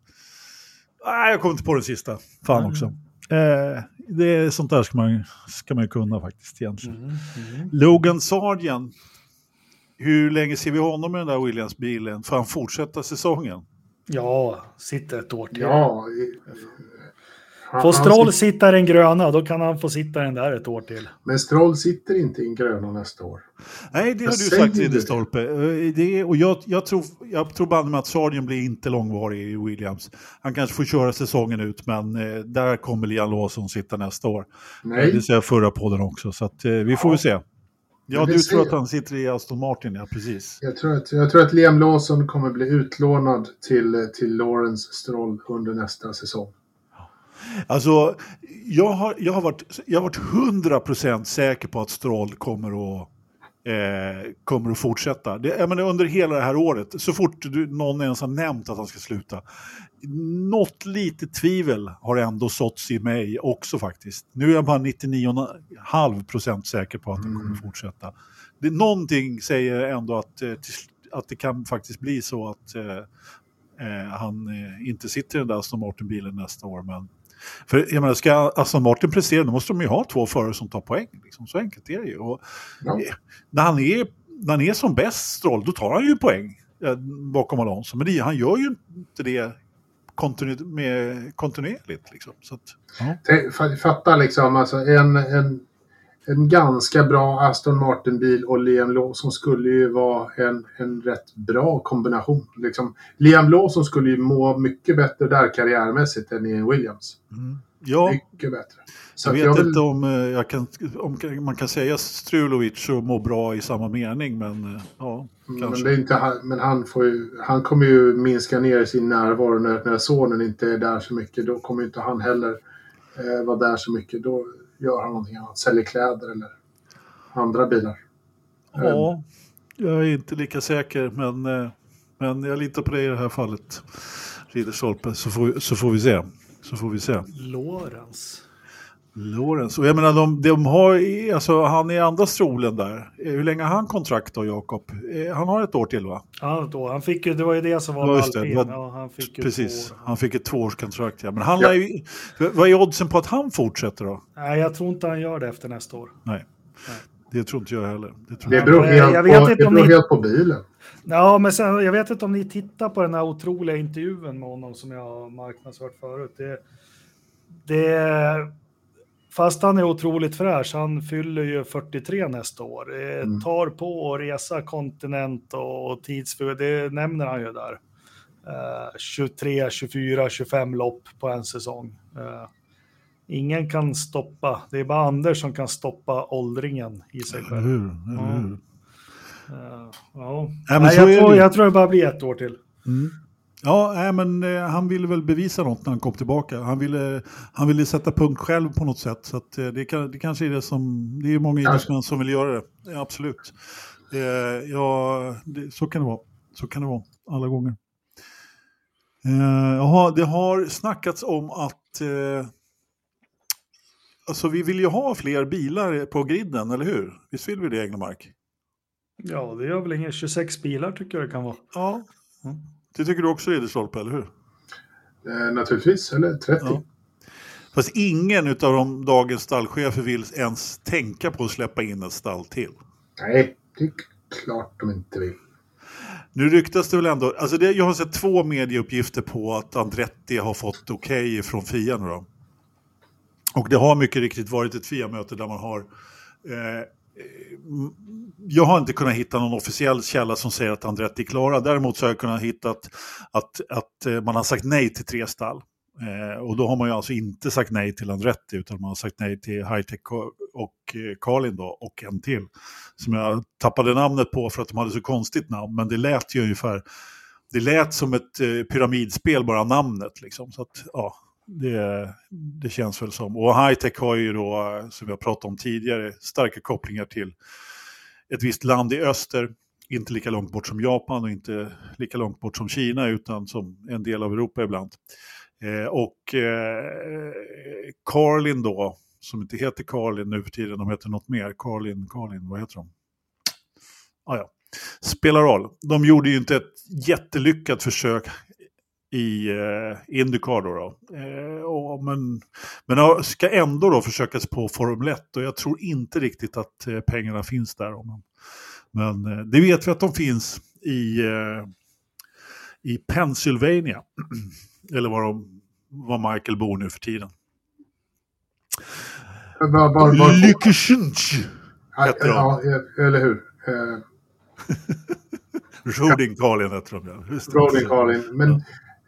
Nej, jag kom inte på den sista. Fan Mm. också. Eh, det är sånt där ska man, ska man ju kunna faktiskt egentligen. Mm, mm. Logan Sargent. Hur länge ser vi honom i den där Williams-bilen? Får han fortsätta säsongen? Ja, sitter ett år till. Ja. Får Stroll sitter- sitta i den gröna, då kan han få sitta i den där ett år till. Men Stroll sitter inte i en gröna nästa år. Nej, det har Jag du säger sagt det. Ridderstolpe. Eh, Det, och jag, jag tror, jag tror banne med att Sargent blir inte långvarig i Williams. Han kanske får köra säsongen ut, men eh, där kommer Liam Lawson sitta nästa år. Nej, Det sa jag förra podden också, så att, eh, vi får väl se. Ja, du tror att han sitter i Aston Martin, ja precis. jag tror, att, jag tror att Liam Lawson kommer bli utlånad till, till Lawrence Stroll under nästa säsong. Alltså, jag har, jag har varit, jag har varit 100% säker på att Stroll kommer att, eh, kommer att fortsätta. Det, jag menar, under hela det här året, så fort du, någon ens har nämnt att han ska sluta, något litet tvivel har ändå såtts i mig också faktiskt. Nu är jag bara 99,5% säker på att han kommer att fortsätta. Det, någonting säger ändå att, eh, till, att det kan faktiskt bli så att eh, eh, han eh, inte sitter i den där Aston Martin-bilen nästa år. Men, för jag menar, ska Aston Martin prestera, då måste de ju ha två förare som tar poäng. Liksom. Så enkelt är det ju. Och, Ja. när, han är, när han är som bäst, Stroll, då tar han ju poäng eh, bakom Alonso. Men det, han gör ju inte det kontinu med, kontinuerligt. Liksom. Så att, ja. Fatta liksom, alltså en, en, en ganska bra Aston Martin-bil och Liam Lawson skulle ju vara en, en rätt bra kombination. Liksom, Liam Lawson skulle ju må mycket bättre där karriärmässigt än i Williams. Mm. ja, Mycket bättre. Så jag vet jag vill, inte om, eh, jag kan, om man kan säga Strulovic och må bra i samma mening, men eh, ja, men, kanske. det är inte, han- men han, får ju, han kommer ju minska ner sin närvaro när, när sonen inte är där så mycket. Då kommer inte han heller eh, vara där så mycket. Då gör han någonting annat. Säljer kläder eller andra bilar. Ja, jag är inte lika säker, men, eh, men jag litar på dig i det här fallet, Ridderstolpe, så får, så får vi se. Så får vi se. Lorenz. Lorenz, och jag menar de, de har, i- alltså han är andra stolen där. Eh, Hur länge har han kontrakt då, Jakob? Eh, Han har ett år till va? Ja, då, han fick ju, det var ju det som var Ja, just det. Det var- Ja, han fick Precis, två år. han fick ett tvåårskontrakt. Ja. Men han Ja. ju, vad är oddsen på att han fortsätter då? Nej, jag tror inte han gör det efter nästa år. Nej, det tror inte jag heller. Det tror Det beror men jag helt, vet på, inte det om beror ni- helt på bilen. Ja, men sen, jag vet inte om ni tittar på den här otroliga intervjun med honom som jag har marknadsfört förut. Det, det, fast han är otroligt fräsch, han fyller ju 43 nästa år. Det Mm. tar på att resa kontinent och tidsför, det nämner han ju där. Eh, 23, 24, 25 lopp på en säsong. Eh, ingen kan stoppa, det är bara Anders som kan stoppa åldringen i sig själv. hur? Eh, ja. Nej, jag, tror, jag tror det bara blir ett år till. Mm. Ja, nej, men eh, han ville väl bevisa något när han kom tillbaka. Han ville, han ville sätta punkt själv på något sätt. Så att, eh, det, kan, det kanske är det som... Det är ju många idrottsmän som vill göra det. Ja, absolut. Eh, ja, det, så kan det vara. Så kan det vara alla gånger. Eh, jaha, det har snackats om att... Eh, alltså vi vill ju ha fler bilar på griden, eller hur? Visst vill vi det, Englemark? Ja, det gör väl inga 26 bilar tycker jag det kan vara. Ja. Det tycker du också, Ridderstolpe, eller hur? Eh, naturligtvis, eller 30. Ja. Fast ingen av de dagens stallchefer vill ens tänka på att släppa in ett stall till. Nej, det är klart de inte vill. Nu ryktas det väl ändå, alltså det, jag har sett två medieuppgifter på att Andretti har fått okej från FIA nu då. Och det har mycket riktigt varit ett FIA-möte där man har eh, Eh, jag har inte kunnat hitta någon officiell källa som säger att Andretti är klara. Däremot så har jag kunnat hitta att, att, att eh, man har sagt nej till tre stall. Eh, och då har man ju alltså inte sagt nej till Andretti utan man har sagt nej till Hightech och eh, Karlin då och en till. Som jag tappade namnet på för att de hade så konstigt namn. Men det lät ju ungefär, det lät som ett eh, pyramidspel bara namnet liksom. Så att ja, det, det känns väl som. Och high-tech har ju då, som vi har pratat om tidigare, starka kopplingar till ett visst land i öster. Inte lika långt bort som Japan och inte lika långt bort som Kina utan som en del av Europa ibland. Eh, och eh, Carlin då, som inte heter Carlin nu för tiden, de heter något mer. Carlin, Carlin, vad heter de? Ah, ja. Spelar roll. De gjorde ju inte ett jättelyckat försök i eh, Indycar. Då, då. Eh, och, men, men ska ändå då försöka på Formel 1 och jag tror inte riktigt att eh, pengarna finns där. Men, men eh, det vet vi att de finns i, eh, i Pennsylvania. Eller var, de, var Michael bor nu för tiden. Lyckesynch heter de. ja, eller hur? Eh, Rodinkalien heter de ja. Rodinkalien. Men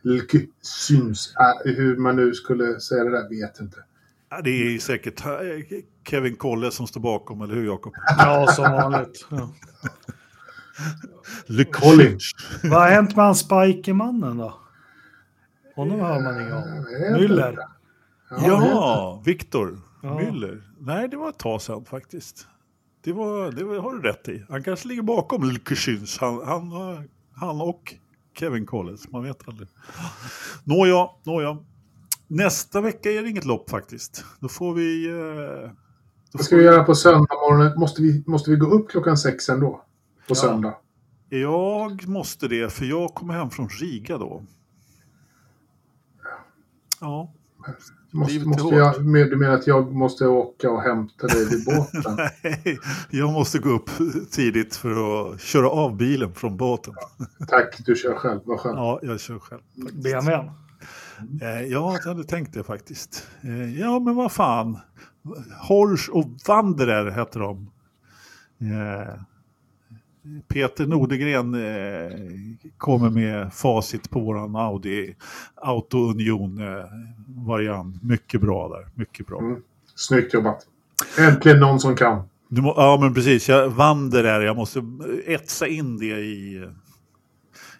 Lyckesynch, äh, hur man nu skulle säga det där vet inte. Ja, det är säkert eh, Kevin Kolle som står bakom, eller hur Jakob? Ja, som vanligt. Ja. Lyckesynch. Vad har hänt med han Spikemannen då? Honom hör man inget om. Müller. inte. Ja, Viktor Ja. Müller. Nej, det var ett tag sedan faktiskt. Det, var, det var, har du rätt i. Han kanske ligger bakom Lyckesynch. Han, han, han och Kevin Collins, man vet aldrig. Nåja, nåja. Nästa vecka är det inget lopp faktiskt. Då får vi... Eh, då Vad ska vi göra på söndag morgon? Måste vi, måste vi gå upp klockan sex ändå? På Ja. söndag? Jag måste det, för jag kommer hem från Riga då. Ja. Måste, måste jag, med- du menar att jag måste åka och hämta dig vid båten? Nej, jag måste gå upp tidigt för att köra av bilen från båten. Tack, du kör själv. Vad skönt. Ja, jag kör själv. BMWn. Eh, Ja, jag hade tänkt det faktiskt. Eh, Ja, men vad fan. Horsch och Wanderer heter de. Eh, Peter Nordegren eh, kommer med facit på våran Audi Auto Union eh, variant. Mycket bra där, mycket bra. Mm. Snyggt jobbat. Äntligen någon som kan. Må, ja, men precis. Jag, Wanderer, jag måste etsa in det i,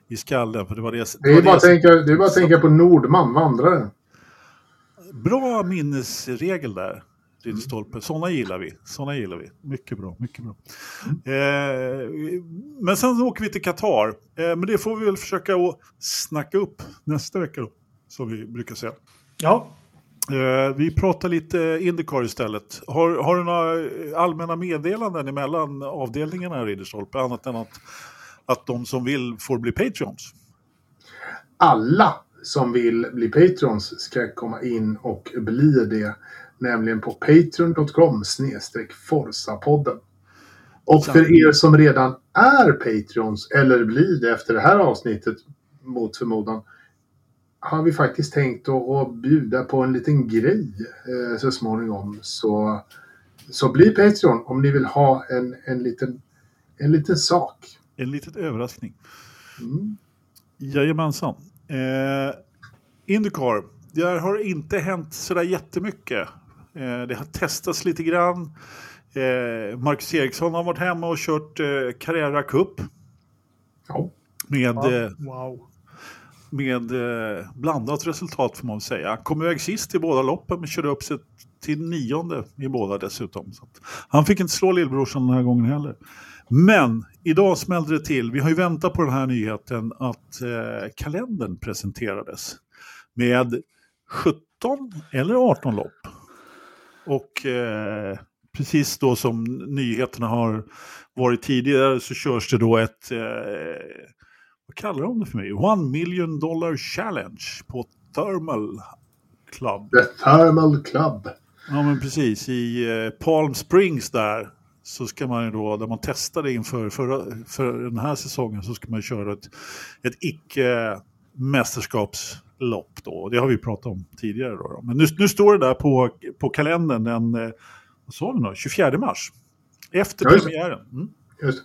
i skallen. För det var det, Det är var bara som- tänka, det är bara att tänka på Nordman, vandraren. Bra minnesregel där, Ridderstolpe. Sådana gillar vi. Såna gillar vi. Mycket bra, mycket bra. Eh, men sen åker vi till Qatar. Eh, men det får vi väl försöka att snacka upp nästa vecka då, som vi brukar säga. Ja, Eh, vi pratar lite Indycar istället. Har, har du några allmänna meddelanden emellan avdelningarna i Ridderstolpe? Annat än att, att de som vill får bli Patreons. Alla som vill bli Patrons ska komma in och bli det. Nämligen på patreon.com snedstreck Forsa-podden. Och för er som redan är Patrons, eller blir det efter det här avsnittet mot förmodan, har vi faktiskt tänkt att, att bjuda på en liten grej eh, så småningom. Så, så bli Patreon om ni vill ha en, en, liten, en liten sak. En liten överraskning. Mm. Jajamensan. Eh, Indycar, där har inte hänt sådär jättemycket. Eh, det har testats lite grann. Eh, Marcus Eriksson har varit hemma och kört eh, Carrera Cup Ja. med, eh, wow. med blandat resultat får man säga. Kom iväg sist i båda loppen men körde upp sig till nionde i båda dessutom. Han fick inte slå lillbrorsan den här gången heller. Men idag smällde det till. Vi har ju väntat på den här nyheten att eh, kalendern presenterades med 17 eller 18 lopp. Och eh, precis då som nyheterna har varit tidigare så körs det då ett eh, vad kallar de det för mig? One million dollar challenge på Thermal Club. The Thermal Club. Ja men precis, i eh, Palm Springs där så ska man ju då, där man testade inför för, för den här säsongen så ska man köra ett, ett icke mästerskapslopp då. Det har vi pratat om tidigare då. då. Men nu, nu står det där på, på kalendern den, eh, vad sa vi nu, 24 mars. Efter just det. premiären. Mm. Just.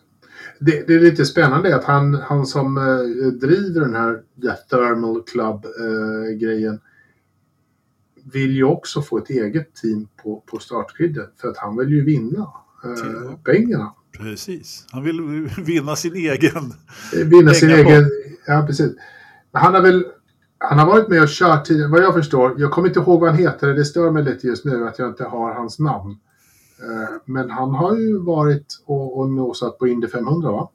Det, det är lite spännande att han, han som eh, driver den här The Thermal Club-grejen vill ju också få ett eget team på, på startgriden för att han vill ju vinna eh, pengarna. Precis, han vill vinna sin egen. Eh, Vinna sin egen... Ja, precis. Han har väl han har varit med och kört tidigare, vad jag förstår. Jag kommer inte ihåg vad han heter, det stör mig lite just nu att jag inte har hans namn. Eh, Men han har ju varit och, och nosat på Indy 500 va?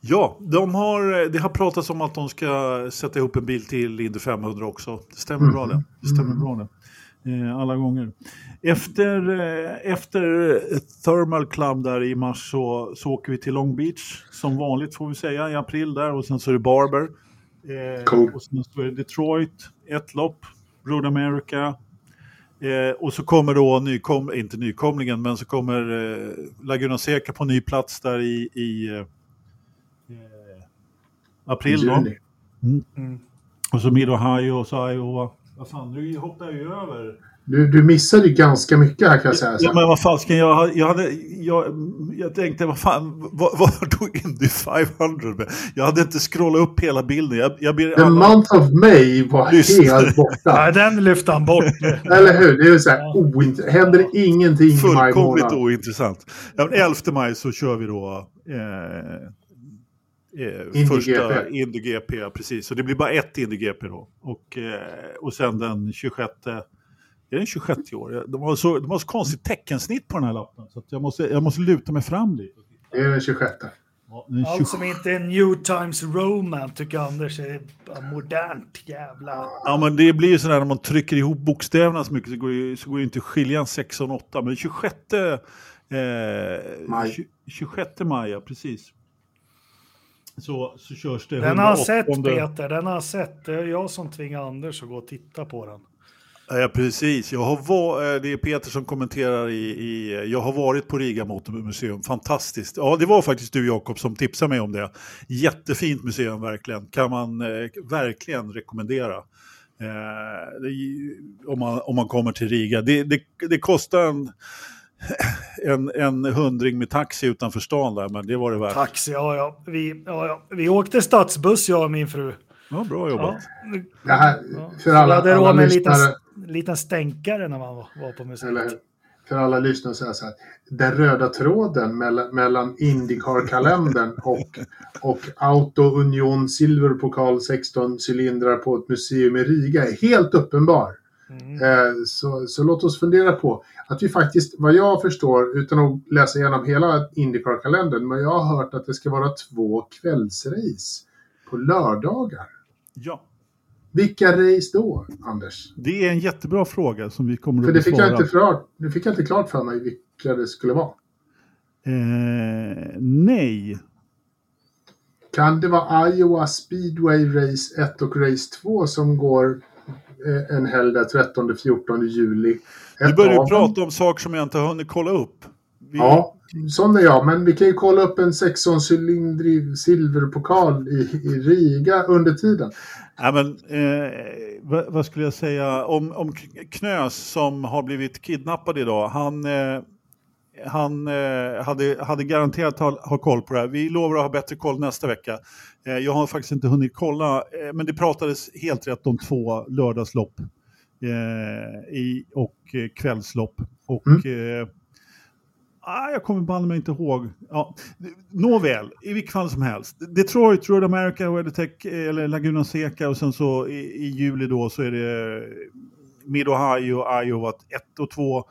Ja, de har, det har pratats om att de ska sätta ihop en bil till Indy 500 också. Det stämmer Mm. bra det. det, stämmer Mm. bra det. Eh, alla gånger. Efter, eh, efter Thermal Club där i mars så, så åker vi till Long Beach som vanligt får vi säga i april där och sen så är det Barber Eh, Cool. Och sen så är det Detroit, ett lopp, Road America. Eh, och så kommer då nykom, inte nykomlingen, men så kommer eh, Laguna Seca på ny plats där i, i eh, eh, april. Då. Juni. Mm. Och så Mid-Ohio och så Iowa. Vad fan, nu hoppar jag ju över. Du, du missade ju ganska mycket här kan jag säga. Ja, men vad fasken, jag, jag, hade, jag, jag tänkte, vad fan, vad, vad tog Indy 500 med? Jag hade inte scrollat upp hela bilden. Jag, jag ber The alla month of May var Lyssna. helt borta. Nej, den lyfte han bort. Eller hur? Det är så här, oint- händer ingenting i maj fullkomligt månad. ointressant. Ja, men 11 maj så kör vi då eh, eh, Indy första. Indy GP, precis. Så det blir bara ett Indy GP då. Och, eh, och sen den 26 är den 26 i år? De har så, de har så konstigt teckensnitt på den här lappen. Så att jag, måste, jag måste luta mig fram lite. Det är den 26. Ja, den Allt 20 som inte är New Times Roman tycker Anders är modernt jävla... Ja, men det blir ju sådär när man trycker ihop bokstäverna så mycket så går det, så går det inte att skilja en 6 och en 8. Men 26, eh, Maj. tju- 26 maj, ja, precis. Så, så körs det Den har jag sett 108. Peter, den har jag sett. Det är jag som tvingar Anders att gå och titta på den. Ja, precis. Jag har va- eh, det är Peter som kommenterar i, i... Jag har varit på Riga Motormuseum. Fantastiskt. Ja, det var faktiskt du Jakob som tipsade mig om det. Jättefint museum verkligen. Kan man eh, verkligen rekommendera. Eh, det, om, man, om man kommer till Riga. Det, det, det kostar en, en, en hundring med taxi utanför stan där, men det var det värt. Taxi, ja ja. Vi, ja, ja. vi åkte stadsbuss jag och min fru. Ja, bra jobbat. Ja. Det här, för alla, alla en liten, lyssnare, liten stänkare när man var, var på eller museet. För alla lyssnare så så här. Den röda tråden mellan, mellan Indycar-kalendern och, och Auto Union Silverpokal 16 cylindrar på ett museum i Riga är helt uppenbar. Mm. Eh, så, så låt oss fundera på att vi faktiskt, vad jag förstår, utan att läsa igenom hela Indycar-kalendern, men jag har hört att det ska vara två kvällsrace på lördagar. Ja, Vilka race då, Anders? det är en jättebra fråga som vi kommer För att det fick, jag besvara. inte det fick jag inte klart för mig vilka det skulle vara. Eh, nej. Kan det vara Iowa Speedway Race 1 och Race 2 som går eh, en helg där 13-14 juli? Ett börjar du dem- prata om saker som jag inte har hunnit kolla upp. Vi, Ja, sån är jag. Men vi kan ju kolla upp en 16-cylindrig silverpokal i, i Riga under tiden. Nej, men, eh, vad, skulle jag säga om, om Knös som har blivit kidnappad idag. Han, eh, han eh, hade, hade garanterat ha, ha koll på det här. Vi lovar att ha bättre koll nästa vecka. Eh, jag har faktiskt inte hunnit kolla, eh, men det pratades helt rätt om två lördagslopp eh, i, och kvällslopp. Och, eh, ah, jag kommer banne mig inte ihåg. Ja, nåväl, i vilket fall som helst. Detroit, Road America, WeatherTech eller Laguna Seca och sen så i, i juli då så är det Mid-Ohio, Iowa 1 och 2,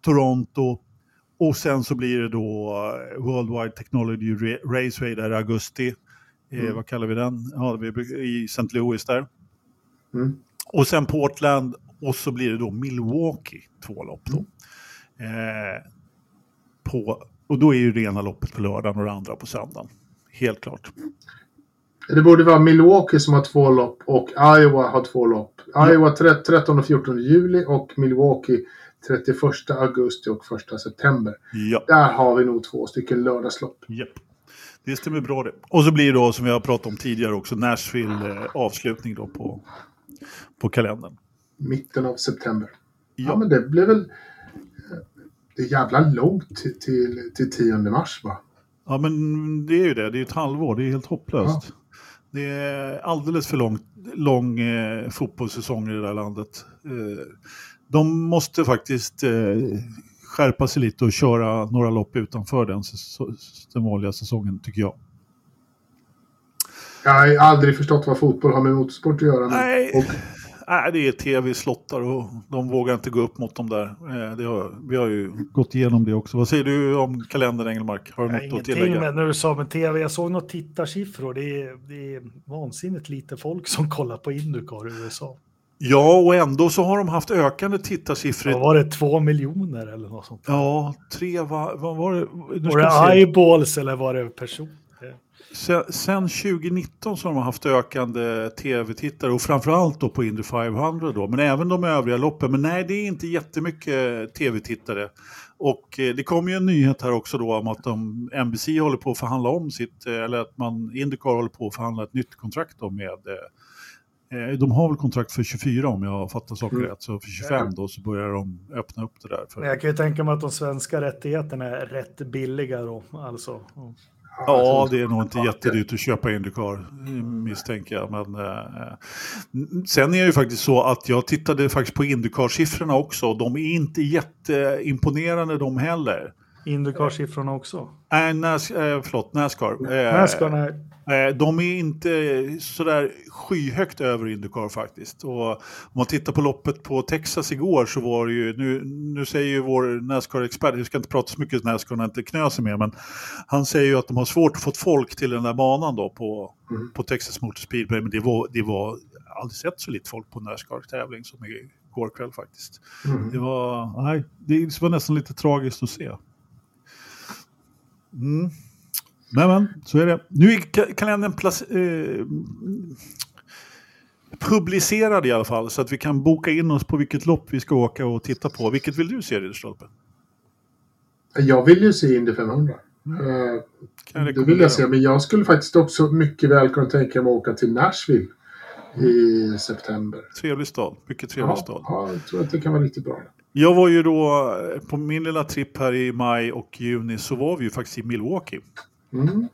Toronto och sen så blir det då eh, Worldwide Technology Ra- Raceway där i augusti. Eh, Mm. vad kallar vi den? Ja, vi I St. Louis där. Mm. Och sen Portland och så blir det då Milwaukee, två lopp då. Eh, på, och då är ju rena loppet på lördagen och det andra på söndagen. Helt klart. Det borde vara Milwaukee som har två lopp och Iowa har två lopp. Iowa tre- 13 och 14 juli och Milwaukee 31 augusti och 1 september. Ja, Där har vi nog två stycken lördagslopp. japp. Det stämmer bra det. Och så blir det då, som vi har pratat om tidigare också, Nashville eh, avslutning då på, på kalendern. Mitten av september. Ja, Ja, men det blir väl... Det är jävla långt till, till, till 10 mars va? ja, men det är ju det. Det är ett halvår. Det är helt hopplöst. Det är alldeles för lång, lång eh, fotbollssäsong i det där landet. Eh, de måste faktiskt eh, skärpa sig lite och köra några lopp utanför den, den vanliga säsongen, tycker jag. Jag har aldrig förstått vad fotboll har med motorsport att göra. Nej. Och, Nej, det är tv-slottar och de vågar inte gå upp mot dem där. Eh, har, vi har ju gått igenom det också. Vad säger du om kalendern Engelmark? Har du något att ingenting tillägga? med när du sa med tv. Jag såg något tittarsiffror. Det är, det är vansinnigt lite folk som kollar på Indycar i USA. Ja, och ändå så har de haft ökande tittarsiffror. Vad var det? Två miljoner eller något sånt? Ja, tre, va, vad var det? Nu Var det eyeballs eller var det person? Sen, sen 2019 så har de haft ökande tv-tittare och framförallt då på Indy 500 då, men även de övriga loppen. Men nej, det är inte jättemycket tv-tittare. Och eh, det kom ju en nyhet här också då om att de, NBC håller på att förhandla om sitt, eh, eller att man, Indycar håller på att förhandla ett nytt kontrakt då med eh, de har väl kontrakt för 24 om jag fattar saker Mm. rätt, så för 25 då så börjar de öppna upp det där. För, jag kan ju tänka mig att de svenska rättigheterna är rätt billiga då. Alltså. Ja, det är nog inte jättedyrt att köpa Indycar, misstänker jag. Men, eh, sen är det ju faktiskt så att jag tittade faktiskt på Indycar-siffrorna också. De är inte jätteimponerande de heller. Indycar-siffrorna också. Äh, Nas, eh, förlåt, Nascar. Eh, Nascar, nej. Eh, De är inte sådär skyhögt över Indycar faktiskt. Och om man tittar på loppet på Texas igår så var det ju, nu, nu säger ju vår Nascar-expert, jag ska inte prata så mycket Nascar när inte Knös är med, men han säger ju att de har svårt att få folk till den där banan då på, Mm. på Texas Motor Speedway, men det var, det var aldrig sett så lite folk på Nascar-tävling som igår kväll faktiskt. Mm. Det var, nej, det var nästan lite tragiskt att se. Mm. Men, men, så är det. Nu är ka- kalendern eh, publicerad i alla fall, så att vi kan boka in oss på vilket lopp vi ska åka och titta på. Vilket vill du se, Ridderstolpe? Jag vill ju se Indy 500. Eh, Kan jag det vill jag se, men jag skulle faktiskt också mycket väl kunna tänka mig att åka till Nashville i september. Trevlig stad, mycket trevlig Ja, stad. ja, jag tror att det kan vara riktigt bra. Jag var ju då eh, på min lilla tripp här i maj och juni så var vi ju faktiskt i Milwaukee. Mm.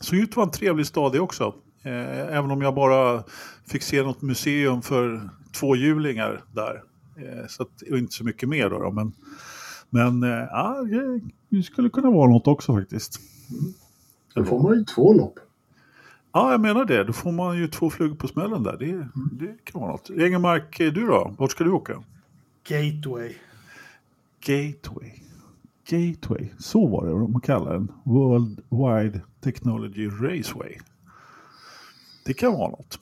Såg ut vara en trevlig stad det också. Eh, även om jag bara fick se något museum för tvåhjulingar där. Eh, så att, och inte så mycket mer då. då men men eh, ja, det- skulle kunna vara något också faktiskt. Då får man ju två lopp. Ja, jag menar det. Då får man ju två flugor på smällen där. Det, det kan vara något. Engelmark, du då? Vart ska du åka? Gateway. Gateway. Gateway, så var det de kallade den. World Wide Technology Raceway. Det kan vara något.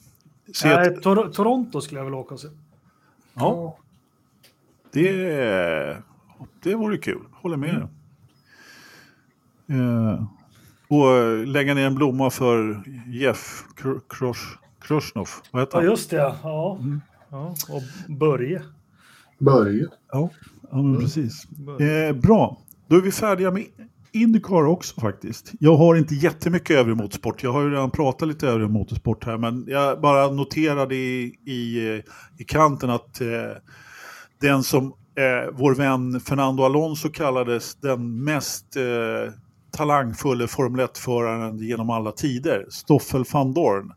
Se Nej, Tor- Toronto skulle jag vilja åka och se. Ja, det, det vore kul. Håller med. Mm. Eh, och eh, lägga ner en blomma för Jeff Kr- Krosh, Kroshnov. Vad heter Ja, han? just det. Ja. ja. Och Börje. Börje. Ja, ja men precis. Eh, bra, då är vi färdiga med Indycar också faktiskt. Jag har inte jättemycket övrig motorsport. Jag har ju redan pratat lite övrig motorsport här. Men jag bara noterade i, i, eh, i kanten att eh, den som eh, vår vän Fernando Alonso kallades den mest eh, talangfulla Formel 1-föraren genom alla tider, Stoffel van Dorn,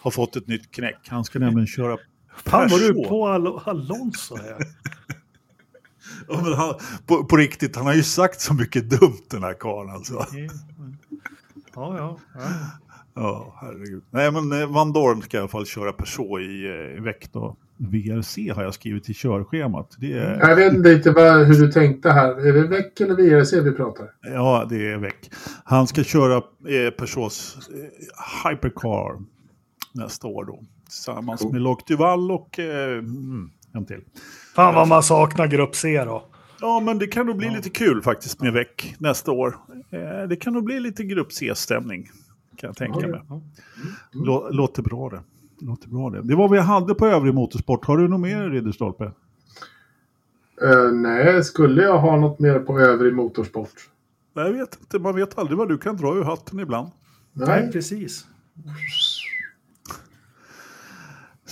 har fått ett nytt knäck. Han ska nämligen köra Fan var du Peugeot. på Al Alonso här. Ja, men han, på, på riktigt, han har ju sagt så mycket dumt den här karln alltså. Ja, ja. ja. Ja, herregud. Nej, men eh, Van Dorn ska i alla fall köra Peugeot i eh, veck då. VRC har jag skrivit i körschemat. Det är, Jag vet inte riktigt vad, hur du tänkte här. Är det veck eller VRC vi pratar? ja, det är veck. Han ska köra eh, Peugeots eh, Hypercar nästa år då. Tillsammans Cool. med Loc Duval och eh, mm, en till. Fan vad man saknar Grupp C då. Ja, men det kan nog bli lite kul faktiskt med veck nästa år. Eh, det kan nog bli lite Grupp C-stämning. Kan jag tänka mig. Lå, låter bra det. Låter bra det. Det var vad jag hade på övrig motorsport. Har du något mer Ridderstolpe? Eh, nej, skulle jag ha något mer på övrig motorsport? Jag vet inte. Man vet aldrig vad du kan dra ur hatten ibland. Nej, Nej. precis.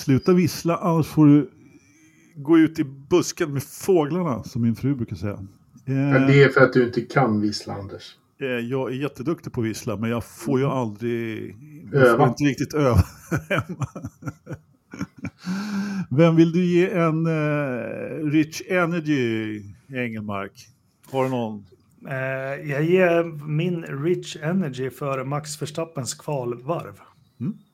Sluta vissla, annars får du gå ut i busken med fåglarna, som min fru brukar säga. Men Eh, det är för att du inte kan vissla, Anders. eh, jag är jätteduktig på att vissla, men jag får ju aldrig... Jag Öva. får inte riktigt öva hemma. Vem vill du ge en eh, Rich Energy, Engelmark? Har du någon? Eh, jag ger min Rich Energy för Max Verstappens kvalvarv.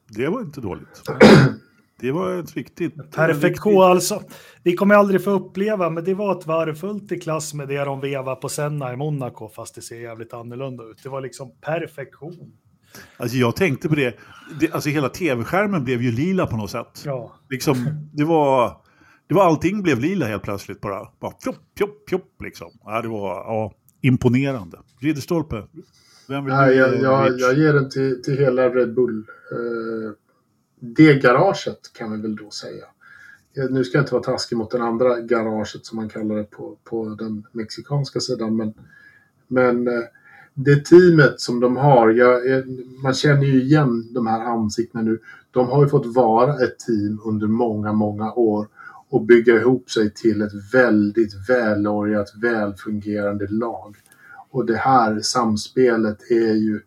Det var inte dåligt. Det var ett riktigt... Perfektion alltså. Vi kommer aldrig få uppleva, men det var ett varv fullt i klass med det de vevar på Senna i Monaco, fast det ser jävligt annorlunda ut. Det var liksom perfektion. Alltså jag tänkte på det, det alltså hela tv-skärmen blev ju lila på något sätt. Ja, Liksom, det var, det var allting blev lila helt plötsligt bara. Bara fjopp, fjopp, fjopp liksom. Ja, det var ja, imponerande. Ridderstolpe. Vem vill Nej, du jag, jag, jag ger den till, till hela Red Bull. Eh, det garaget kan vi väl då säga. Eh, nu ska jag inte vara taskig mot det andra garaget som man kallar det på, på den mexikanska sidan. Men, men eh, det teamet som de har, jag, eh, man känner ju igen de här ansiktena nu. De har ju fått vara ett team under många, många år och bygga ihop sig till ett väldigt välorgat, välfungerande lag. Och det här samspelet är ju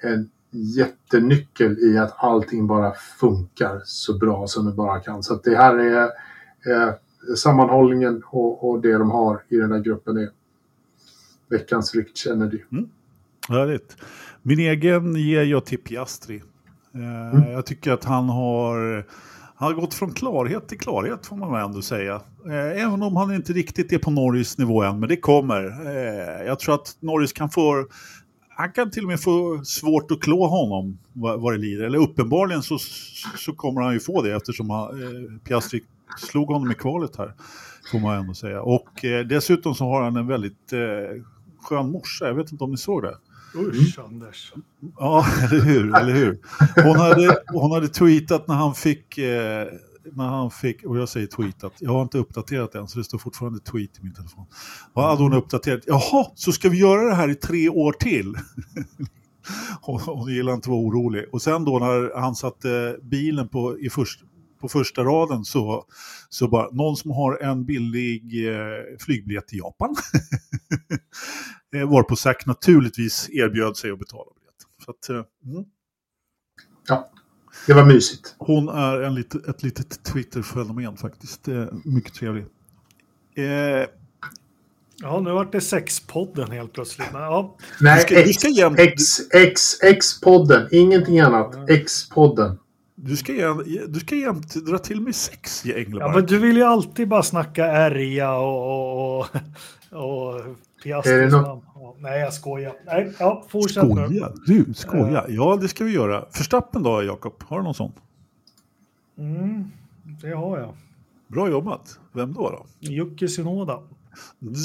en jättenyckel i att allting bara funkar så bra som det bara kan. Så det här är eh, sammanhållningen och, och det de har i den här gruppen är veckans Rick Kennedy. Härligt. Min egen ger jag till Piastri. Eh, Mm. Jag tycker att han har, han har gått från klarhet till klarhet får man väl ändå säga. Eh, Även om han inte riktigt är på Norris nivå än, men det kommer. Eh, Jag tror att Norris kan få han kan till och med få svårt att klå honom vad, det lider. Eller uppenbarligen så, så kommer han ju få det eftersom han, eh, Piastri slog honom i kvalet här. Får man ändå säga. Och eh, dessutom så har han en väldigt eh, skön morsa. Jag vet inte om ni såg det? Usch, Anders. Ja, eller hur? Eller hur? Hon, hade, hon hade tweetat när han fick, eh, när han fick, och jag säger tweetat, jag har inte uppdaterat den så det står fortfarande tweet i min telefon. Vad hade hon uppdaterat? Jaha, så ska vi göra det här i tre år till? hon, hon gillar inte att vara orolig. Och sen då när han satte bilen på, i först, på första raden så, så bara, någon som har en billig eh, flygbiljett till Japan. Eh, varpå Zack naturligtvis erbjöd sig att betala biljetten. Så att, eh, mm. Ja, det var mysigt. Hon är en lit, ett litet Twitter-fenomen faktiskt. Mycket trevlig. Eh, Ja, nu vart det sexpodden helt plötsligt. Men, Ja, Nej, ska- X, ska jämt- X, X, X-podden. Ingenting annat. X-podden. du, ska jämt, du ska jämt dra till med sex i ja, Änglamark. men du vill ju alltid bara snacka ärja och, och, och, och Är nej, jag skojar. Nej, ja, fortsätt nu. Skoja, du skoja. Ja, det ska vi göra. Förstappen då, Jakob? Har du någon sån? Mm, det har jag. Bra jobbat. Vem då? då? Jocke Synoda.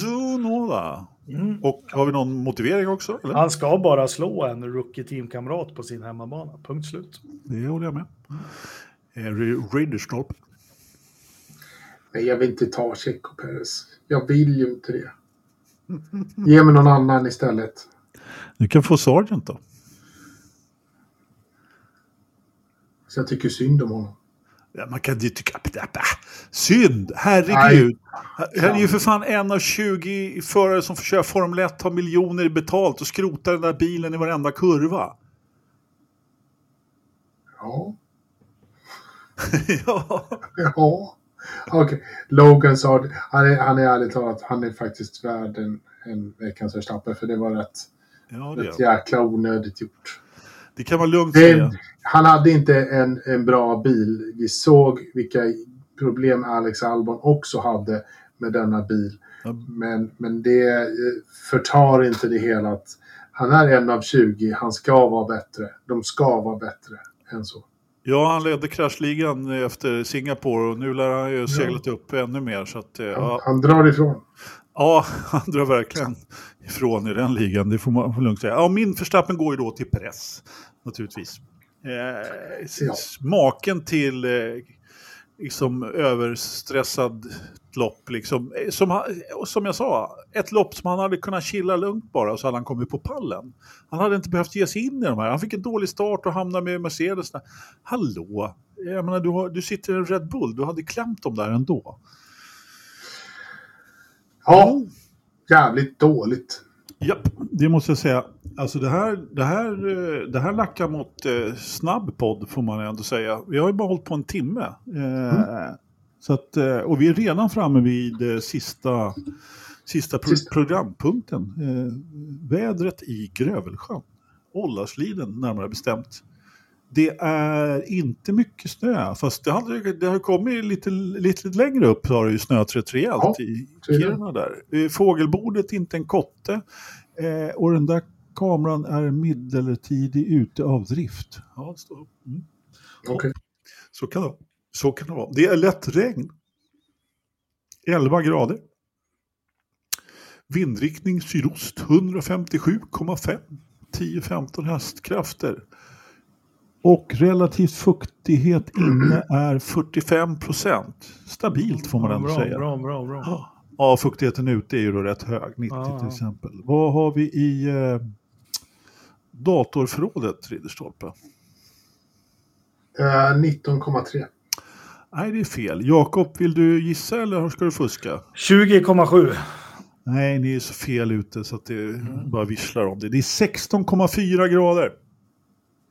Zunoda. Mm. Och har vi någon motivering också? Eller? Han ska bara slå en rookie-teamkamrat på sin hemmabana. Punkt slut. Det håller jag med. Eh, Ridderstolpe. Nej, jag vill inte ta Checo Perez. Jag vill ju inte det. Ge mig någon annan istället. Du kan få Sargent då. Så jag tycker synd om honom. Ja, man kan ju tycka... Äh, Synd! Herregud! Han är ju för fan en av 20 förare som får köra Formel 1, har miljoner betalt och skrotar den där bilen i varenda kurva. Ja. ja. Ja. Okej. Logan sa han är, han är ärligt talat, han är faktiskt värd en, en veckans Verstappen för det var rätt, ja, det, rätt jäkla onödigt gjort. det kan man lugnt säga. Han hade inte en, en bra bil. Vi såg vilka problem Alex Albon också hade med denna bil. Ja. Men, men det eh, förtar inte det hela att han är en av 20. Han ska vara bättre. De ska vara bättre än så. Ja, han ledde kraschligan efter Singapore och nu lär han ju seglat upp ännu mer. Så att, eh, Han, ja, han drar ifrån. ja, han drar verkligen ifrån i den ligan. Det får man lugnt säga. Ja, min förstappen går ju då till press, naturligtvis. Eh, Ja. Maken till eh, liksom överstressad lopp. Liksom. Eh, som, han- som jag sa, ett lopp som han hade kunnat chilla lugnt bara så hade han kommit på pallen. Han hade inte behövt ge sig in i de här. Han fick en dålig start och hamnade med Mercedes. Hallå! Jag menar, du, har, du sitter i en Red Bull, du hade klämt dem där ändå. Ja, jävligt dåligt. Japp, det måste jag säga. Alltså det här, det här, eh, det här lackar mot eh, snabb podd får man ändå säga. Vi har ju bara hållit på en timme. Eh, så att, eh, och vi är redan framme vid eh, sista, sista, pro- Sista. programpunkten. Eh, vädret i Grövelsjön. Ållarsliden närmare bestämt. Det är inte mycket snö, fast det, hade, det har kommit lite, lite längre upp har det ju snöat rätt rejält Ja, i. Kiruna där. Fågelbordet inte en kotte eh, och den där kameran är medeltidig ute av drift. Ja, står. Mm. Okej. Så, kan det, så kan det vara. Det är lätt regn. 11 grader. Vindriktning sydost 157,5 10-15 hästkrafter. Och relativt fuktighet inne är 45 procent. Stabilt får man ändå bra, säga. Bra, bra, bra. Ja, fuktigheten ute är ju då rätt hög, 90 Ja, till exempel. Vad har vi i eh, datorförrådet, Ridderstolpe? Eh, 19,3. Nej, det är fel. Jakob, vill du gissa eller ska du fuska? 20,7. Nej, ni är så fel ute så att det bara visslar om det. Det är 16,4 grader.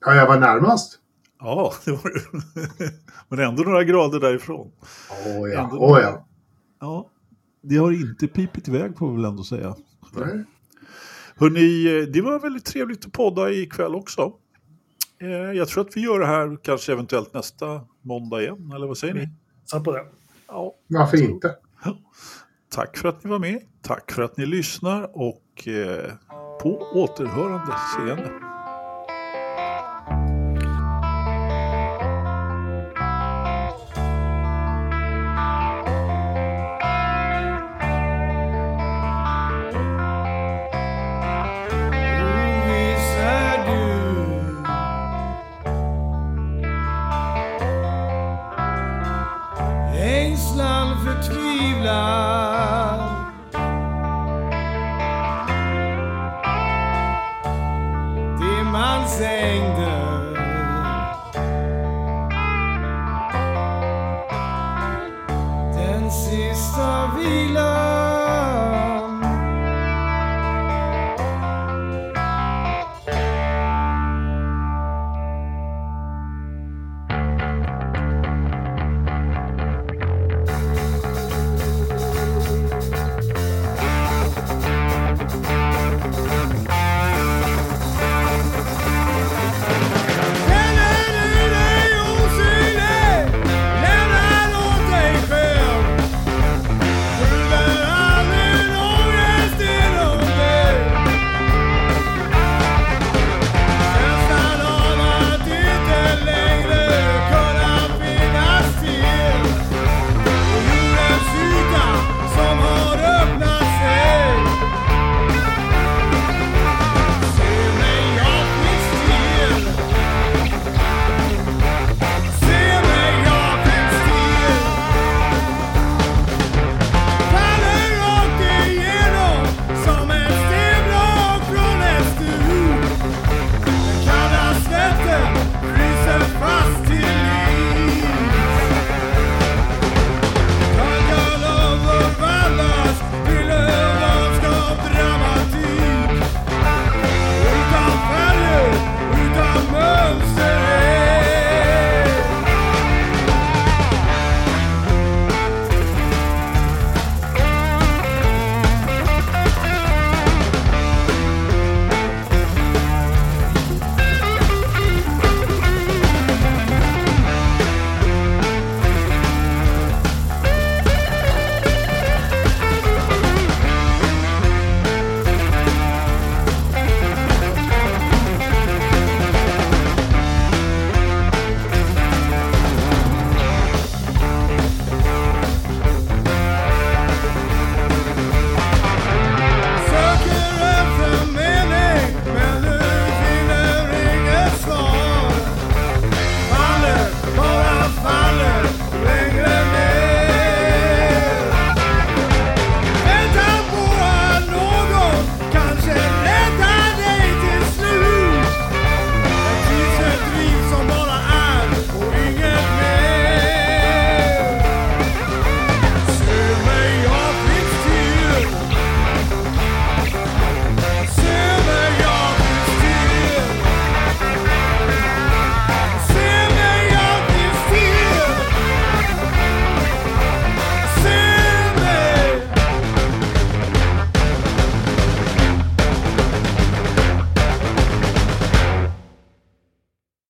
Ja, jag var närmast. Ja, det var det. Men ändå några grader därifrån. Åh ja, Ändå åh ja. Ja, det har inte pipit iväg får vi väl ändå säga. Nej. Hörrni, det var väldigt trevligt att podda ikväll också. Eh, Jag tror att vi gör det här kanske eventuellt nästa måndag igen, eller vad säger ni? Satt på det. Ja, Varför inte? tack för att ni var med, tack för att ni lyssnar och eh, på återhörande seende.